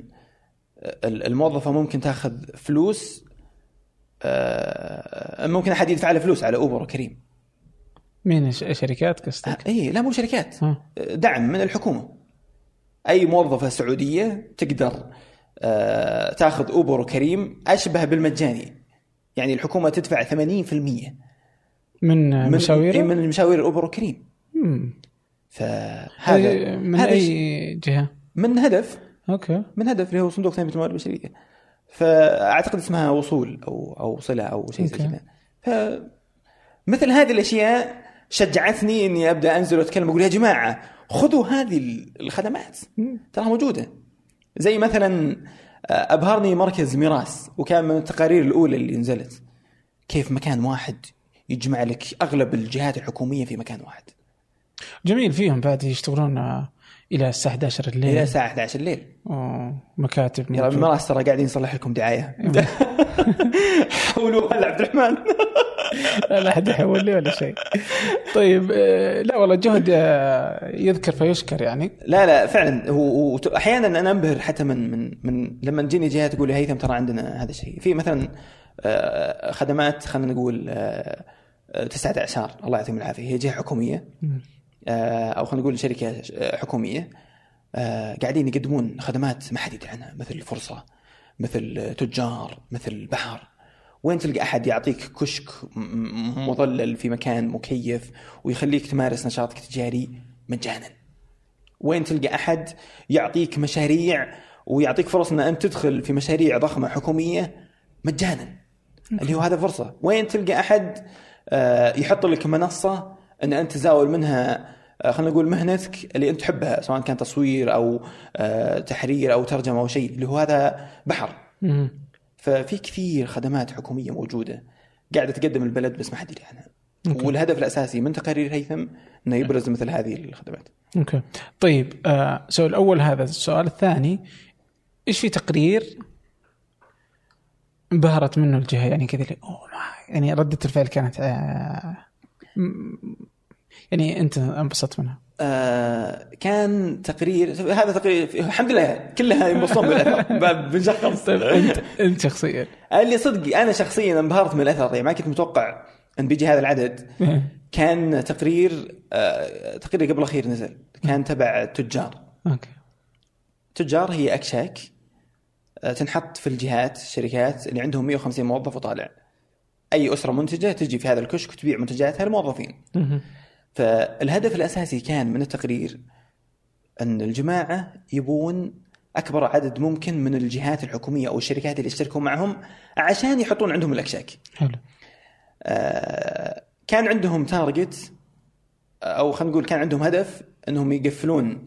ال- الموظفة ممكن تأخذ فلوس آه ممكن أحد يدفع له فلوس على أوبر وكريم. مين؟ شركات قصدك؟ اي لا مو شركات. ها. دعم من الحكومة. أي موظفة سعودية تقدر آه تاخذ أوبر وكريم أشبه بالمجاني يعني الحكومة تدفع 80% من آه، من مشاوير؟ إيه، من مشاوير الأوبر وكريم. مم. فهذا آه، من هذا أي جهة؟ من هدف. okay. من هدف اللي هو صندوق تنميه الموارد البشرية. فأعتقد اسمها وصول أو أو صلة أو شيء زي. كذا. ف مثل هذه الأشياء شجعتني إني أبدأ أنزل وأتكلم أقول يا جماعة خذوا هذه الخدمات. تراها موجودة. زي مثلا آه، أبهرني مركز ميراث وكان من التقارير الأولى اللي نزلت. كيف مكان واحد يجمع لك أغلب الجهات الحكومية في مكان واحد. جميل فيهم بعد يشتغلون آه، إلى الساعة 11 الليل. إلى الساعة 11 الليل. أوه، مكاتب يا موجودة. مراس ترى قاعدين نصلح لكم دعاية. حولوها لعبد الرحمن. لا لا حد يحول لي ولا شيء. طيب آه، لا والله جهد آه، يذكر فيشكر يعني. لا لا فعلا. هو أحيانا أنا أنبهر حتى من من من لما تجيني جهة تقول لي هيثم ترى عندنا هذا الشيء. في مثلا آه، خدمات خلينا نقول تسعة اعشار الله يعطيهم العافية. هي جهة حكومية. أو خلينا نقول شركة آه، حكومية آه، قاعدين يقدمون خدمات ما حد يدري عنها مثل الفرصة مثل تجار مثل بحر. وين تلقى أحد يعطيك كشك مظلل في مكان مكيف ويخليك تمارس نشاطك التجاري مجانا؟ وين تلقى أحد يعطيك مشاريع ويعطيك فرص إن أنت تدخل في مشاريع ضخمة حكومية مجانا؟ اللي هو هذا فرصة. وين تلقى أحد آه، يحط لك منصة أن أنت تزاول منها آه، خلينا نقول مهنتك اللي أنت تحبها سواء كان تصوير أو آه، تحرير أو ترجمة أو شيء اللي هو هذا بحر. مم. ففي كثير خدمات حكومية موجودة قاعدة تقدم البلد بس ما حد يدري عنها. okay. والهدف الأساسي من تقارير هيثم إنه يبرز مثل هذه الخدمات. okay. طيب آه سؤال الأول هذا السؤال الثاني إيش في تقرير انبهرت منه الجهة؟ يعني كذا أوه ما يعني ردة الفعل كانت آه يعني أنت انبسطت منها. آه كان تقرير هذا تقرير الحمد لله كلها ينبسطون بالاثر بنشخص طيب انت أنت شخصيا. اللي صدق أنا شخصيا انبهرت من الأثر يعني ما كنت متوقع إن بيجي هذا العدد. كان تقرير آه تقرير قبل اخير نزل. كان تبع تجار. أوكي. تجار هي أكشاك آه، تنحط في الجهات الشركات اللي عندهم 150 موظف وطالع. أي أسرة منتجة تجي في هذا الكشك وتبيع منتجاتها للموظفين. فالهدف الأساسي كان من التقرير أن الجماعة يبون أكبر عدد ممكن من الجهات الحكومية أو الشركات اللي يشتركوا معهم عشان يحطون عندهم الاكشاك. حلو آه، كان عندهم target أو خلينا نقول كان عندهم هدف إنهم يقفلون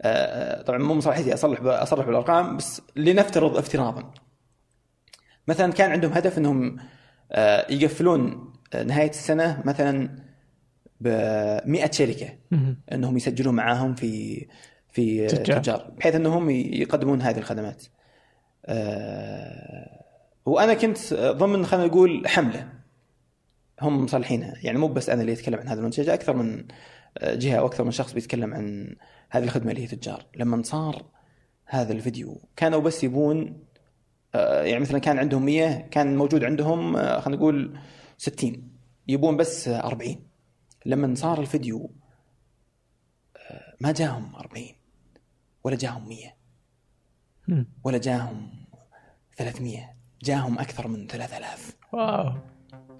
آه، طبعا مو مصلحتي أصلح أصرح بالأرقام بس لنفترض افتراضا مثلا كان عندهم هدف إنهم آه، يقفلون آه، نهاية السنة مثلا ب 100 شركه. إنهم يسجلون معاهم في في تجار. تجار, بحيث إنهم يقدمون هذه الخدمات. آه، وأنا كنت ضمن خلينا نقول حملة هم مصلحينها يعني مو بس أنا اللي أتكلم عن هذا المنتج أكثر من آه، جهة أو أكثر من شخص بيتكلم عن هذه الخدمة اللي هي تجار لما صار هذا الفيديو كانوا بس يبون آه، يعني مثلا كان عندهم 100 كان موجود عندهم آه، خلينا نقول 60 يبون بس آه، 40 لما صار الفيديو آه، ما جاهم 40 ولا جاهم 100 مم. ولا جاهم 300 جاهم أكثر من 3000 واو.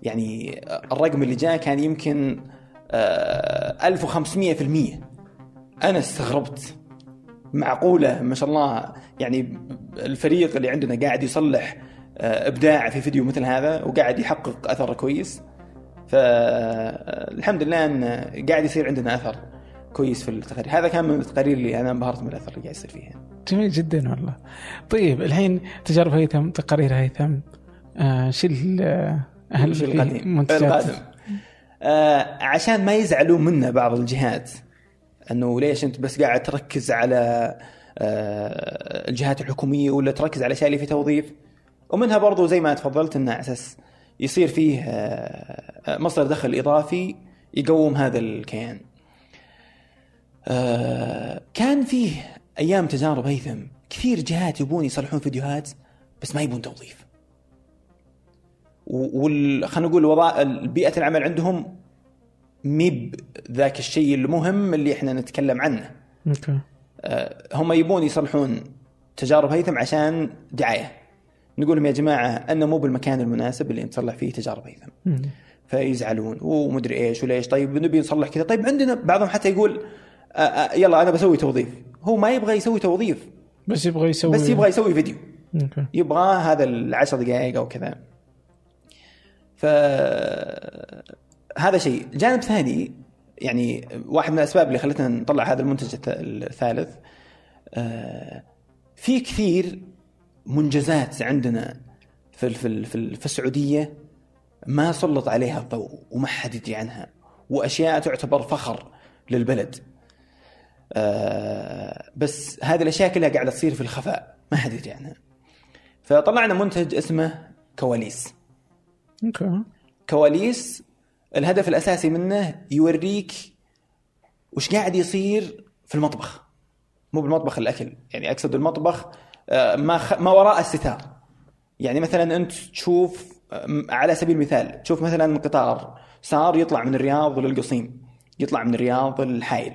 يعني الرقم اللي جاء كان يمكن آه، 1500% أنا استغربت. معقولة؟ ما شاء الله. يعني الفريق اللي عندنا قاعد يصلح آه، إبداع في فيديو مثل هذا وقاعد يحقق اثر كويس. فالحمد لله أن قاعد يصير عندنا أثر كويس في التقارير هذا كان من التقارير اللي أنا انبهرت من الأثر اللي قاعد يصير فيها. جميل جدا والله. طيب الحين تجارب هيثم تقارير هيثم آه شل آه هل وش في القديم القادم. آه عشان ما يزعلون منا بعض الجهات إنه ليش أنت بس قاعد تركز على آه الجهات الحكومية ولا تركز على الاشياء اللي في توظيف؟ ومنها برضو زي ما تفضلت إنه على أساس يصير فيه آه مصدر دخل إضافي يقوم هذا الكيان. آه كان فيه أيام تجارب هيثم كثير جهات يبون يصلحون فيديوهات بس ما يبون توظيف. وال خلينا نقول وضع بيئة العمل عندهم ميب ذاك الشيء المهم اللي إحنا نتكلم عنه okay آه، هم يبون يصلحون تجارب هيثم عشان دعاية نقول لهم يا جماعة أنه مو بالمكان المناسب اللي نصلح فيه تجارب هيثم. فيزعلون ومدري إيش وليش. طيب نبي نصلح كذا. طيب عندنا بعضهم حتى يقول آه، آه، يلا أنا بسوي توظيف. هو ما يبغى يسوي توظيف. بس يبغى يسوي بس يبغى يسوي فيديو. أوكي. يبغى هذا العشر دقائق أو كذا. ف هذا شيء. جانب ثاني يعني واحد من الأسباب اللي خلتنا نطلع هذا المنتج الث- الثالث في كثير منجزات عندنا في في في ال- في السعودية ما سلط عليها الضوء وما حد يدري عنها وأشياء تعتبر فخر للبلد. آه، بس هذه الأشياء كلها قاعدة تصير في الخفاء ما حد يدري عنها. فطلعنا منتج اسمه كواليس. okay. كواليس الهدف الأساسي منه يوريك وش قاعد يصير في المطبخ. مو بالمطبخ الأكل يعني أقصد المطبخ ما خ... ما وراء الستار. يعني مثلا أنت تشوف آه، على سبيل المثال تشوف مثلا قطار صار يطلع من الرياض للقصيم يطلع من الرياض للحائل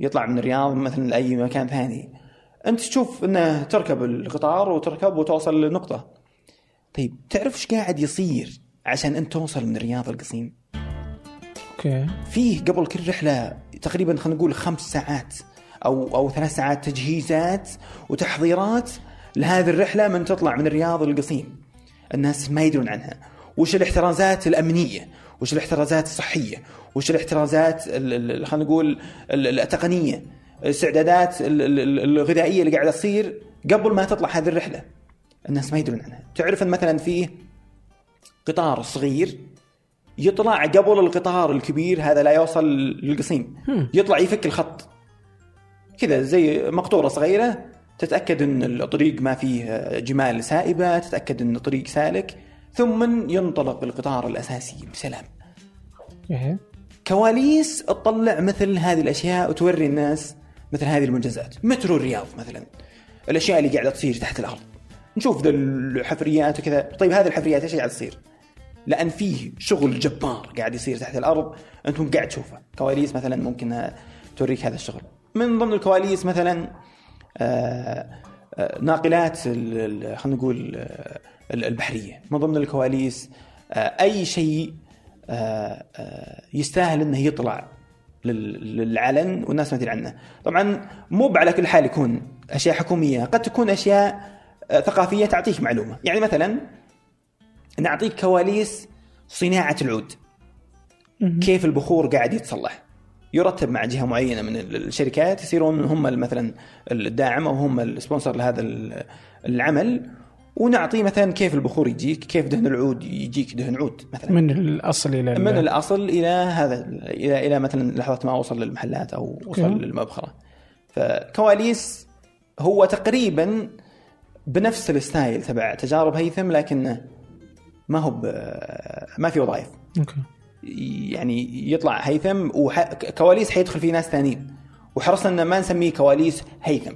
يطلع من الرياض مثلا لأي مكان ثاني. أنت تشوف إنه تركب القطار وتركب وتوصل للنقطه طيب تعرف إيش قاعد يصير عشان أنت توصل من الرياض للقصيم؟ أوكي. فيه قبل كل رحلة تقريبا خلينا نقول خمس ساعات أو أو ثلاث ساعات تجهيزات وتحضيرات لهذه الرحلة من تطلع من الرياض للقصيم. الناس ما يدرون عنها. وش الاحترازات الأمنية؟ وش الاحترازات الصحية؟ وش الاحترازات ال- ال- خلينا نقول ال- التقنية؟ الاستعدادات ال- ال- الغذائية اللي قاعدة تصير قبل ما تطلع هذه الرحلة. الناس ما يدرون عنها. تعرف إن مثلا فيه قطار صغير يطلع قبل القطار الكبير هذا لا يوصل للقصيم. يطلع يفك الخط. كذا زي مقطوره صغيره تتاكد ان الطريق ما فيه جمال سائبه تتاكد ان الطريق سالك ثم ينطلق القطار الأساسي بسلام. okay كواليس تطلع مثل هذه الأشياء وتوري الناس مثل هذه المنجزات. مترو الرياض مثلا. الأشياء اللي قاعدة تصير تحت الأرض. نشوف ذا الحفريات وكذا. طيب هذه الحفريات إيش قاعد تصير؟ لأن فيه شغل جبار قاعد يصير تحت الأرض. أنتم قاعد تشوفه. كواليس مثلا ممكن توريك هذا الشغل. من ضمن الكواليس مثلا آه آه، ناقلات خلينا نقول آه، ال- البحرية. من ضمن الكواليس أي شيء يستاهل إنه يطلع لل- للعلن والناس ما تدري عنه. طبعا مو على كل حال يكون أشياء حكومية قد تكون أشياء ثقافية تعطيك معلومة. يعني مثلا نعطيك كواليس صناعة العود. كيف البخور قاعد يتصلح؟ يرتب مع جهة معينة من ال- الشركات يصيرون هم مثلا الداعم أو هم ال sponsor لهذا ال- العمل. ونعطيه مثلا كيف البخور يجيك كيف دهن العود يجيك دهن عود مثلا. من الأصل إلى ال- من الأصل إلى هذا إلى إلى مثلا لحظة ما وصل للمحلات أو وصل okay. للمبخرة. فكواليس هو تقريبا بنفس الستايل تبع تجارب هيثم لكنه ما هو ما في وظائف. okay. يعني يطلع هيثم وكواليس حيدخل فيه ناس ثانيين وحرصنا إن ما نسميه كواليس هيثم.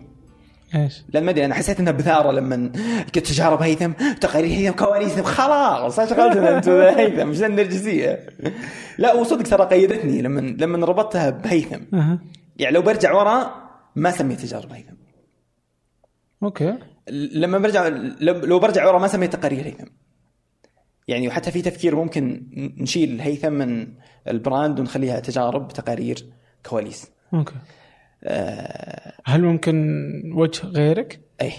إيش؟ لأن ما أدري أنا حسيت انها بثارة لما قلت تجارب هيثم تقارير هيثم كواليس خلاص إيش شغلتنا أنتم هيثم؟ مش النرجسية. لا وصدق ترى قيدتني لما لما ربطتها بهيثم. يعني لو برجع ورا ما سميت تجارب هيثم. okay. لما برجع لو لو برجع ورا ما سميت تقارير هيثم. يعني وحتى في تفكير ممكن نشيل هيثم من ال brand ونخليها تجارب تقارير كواليس. okay. آه. هل ممكن وجه غيرك؟ اي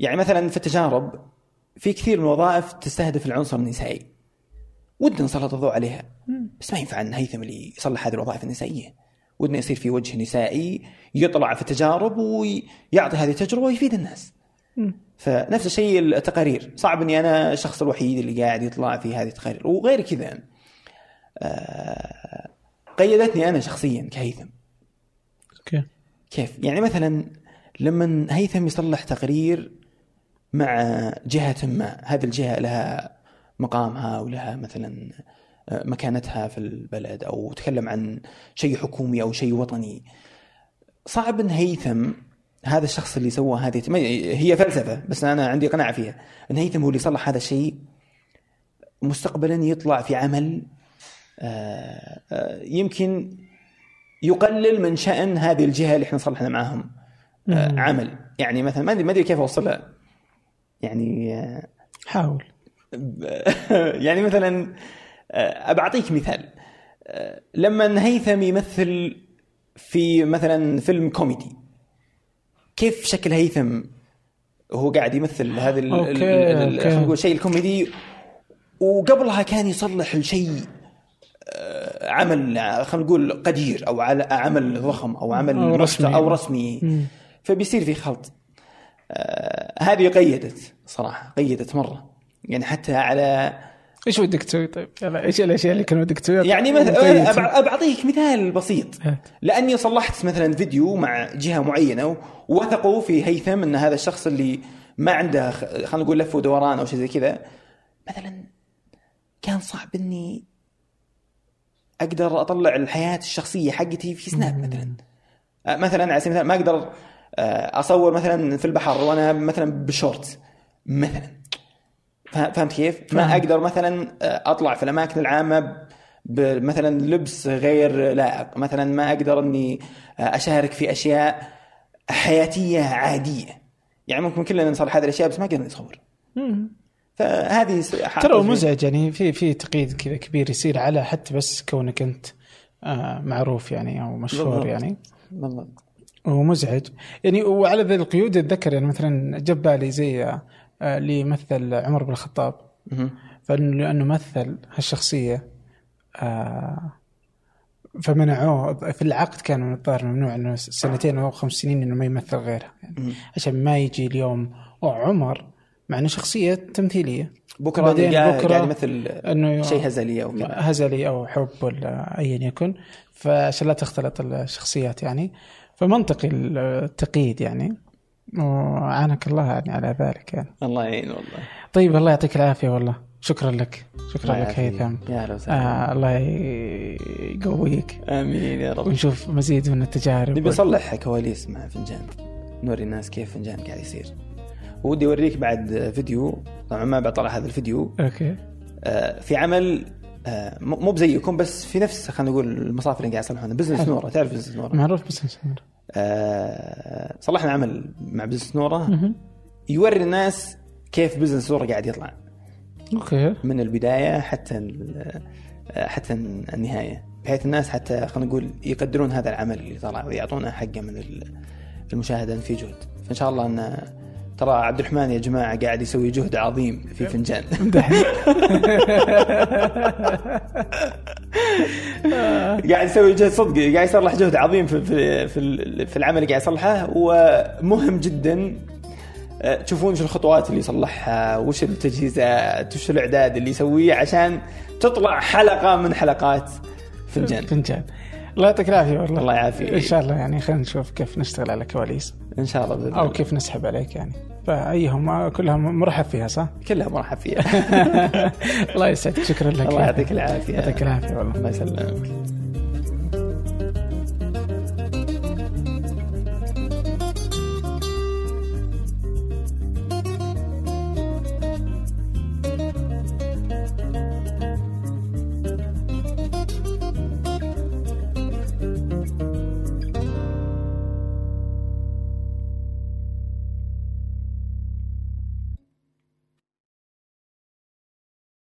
يعني مثلا في التجارب في كثير من الوظائف تستهدف العنصر النسائي. ودنا نسلط الضوء عليها. بس ما ينفع إن هيثم اللي يصلح هذه الوظائف النسائية. ودنا يصير في وجه نسائي يطلع في التجارب ويعطي هذه التجربة ويفيد الناس. فنفس الشيء التقارير. صعب إني أنا الشخص الوحيد اللي قاعد يطلع في هذه التقارير. وغير كذا آه، قيدتني أنا شخصيا كهيثم. أوكي. كيف؟ يعني مثلا لما هيثم يصلح تقرير مع جهة ما هذه الجهة لها مقامها ولها مثلا آه، مكانتها في البلد أو تكلم عن شيء حكومي أو شيء وطني. صعب أن هيثم هذا الشخص اللي سوى هذه هي فلسفة بس أنا عندي قناعة فيها. أن هيثم هو اللي صلح هذا الشيء مستقبلا يطلع في عمل آه، آه، يمكن يقلل من شأن هذه الجهة اللي إحنا صلحنا معاهم آه، عمل. يعني مثلا ما ادري ما أدري كيف اوصلها يعني حاول. يعني مثلا بعطيك مثال. لما هيثم يمثل في مثلا فيلم كوميدي كيف شكل هيثم وهو قاعد يمثل هذا. خلينا نقول شيء الكوميدي. وقبلها كان يصلح الشيء آه، عمل خلينا نقول قدير أو على عمل ضخم أو عمل أو رسمي. أو رسمي. فبيصير في خلط. آه، هذه قيدت صراحة قيدت مرة. يعني حتى على إيش ودك تسوي طيب؟ إيش الاشياء اللي كان ودك تسويها؟ يعني. مثلا بعطيك مثال بسيط هات. لأني صلحت مثلا فيديو مع جهة معينة ووثقوا في هيثم إن هذا الشخص اللي ما عنده خلينا نقول لف ودوران أو شيء زي كذا مثلا كان صعب إني أقدر أطلع الحياة الشخصية حقتي في سناب مثلا مثلا على سبيل المثال ما أقدر آه، أصور مثلا في البحر وأنا مثلا بشورت مثلا فهمت كيف؟ ما أقدر مثلا آه، أطلع في الأماكن العامة بمثلا لبس غير لائق، مثلا ما أقدر إني آه، أشارك في أشياء حياتية عادية. يعني ممكن كلنا نصلح هذه الأشياء بس ما قدرنا نصور. فهذه ترى مزعج يعني في في تقييد كذا كبير يصير على حتى بس كونك أنت آه معروف يعني أو مشهور بالضبط. يعني بالضبط هو مزعج يعني وعلى ذي القيود أتذكر يعني مثلا جاب بالي زي اللي يمثل عمر بن الخطاب. مهم. فانه لأنه مثل هالشخصية آه فمنعوه. في العقد كان من الظاهر ممنوع إنه سنتين أو خمس سنين إنه ما يمثل غيرها. يعني عشان ما يجي اليوم. وعمر مع إنه شخصية تمثيلية. بكره بعدين قاعد يمثل إنه شيء هزلي أو كذا. هزلي أو حب ولا ايا يكن. فعشان لا تختلط الشخصيات يعني. فمنطقي التقييد يعني. وعانك الله يعني على ذلك يعني. الله يعين والله. طيب الله يعطيك العافية والله. شكرا لك. شكرا لك. هيثم. يا هلا وسهلا. آه الله يقويك. آمين يا رب. ونشوف مزيد من التجارب. نبي نصلح كواليس مع فنجان. نوري الناس كيف فنجان قاعد يصير. ودي أوريك بعد فيديو. طبعا ما بطلع هذا الفيديو. okay. آه، في عمل آه، مو بزيكم بس في نفس خلينا نقول المصافي اللي قاعد يصلحونها business. نورة. تعرف business نورة؟ معروف بس آه، صلحنا عمل مع business نوره. يوري الناس كيف business نوره قاعد يطلع. okay. من البداية حتى ال- حتى النهاية. بحيث الناس حتى خلينا نقول يقدرون هذا العمل اللي طلع ويعطونا حقه من ال- المشاهدة في جهد فإن شاء الله أن ترى عبد الرحمن يا جماعة قاعد يسوي جهد عظيم في فنجان. قاعد يسوي جهد صدق قاعد يصلح جهد عظيم في في في, ال- في العمل اللي قاعد يصلحه ومهم جدا آه، تشوفون شو الخطوات اللي يصلحها وش التجهيزات وش الإعداد اللي يسويه عشان تطلع حلقة من حلقات فنجان. فنجان. الله يعطيك العافية والله. الله يعافيك. إن شاء الله يعني خلينا نشوف كيف نشتغل على كواليس. إن شاء الله بإذن أو. كيف نسحب عليك يعني. فايهم كلها مرحب فيها صح؟ كلها مرحب فيها. الله يسعدك. شكرا لك. الله يعطيك العافية. يعطيك العافية. والله الله يسلمك.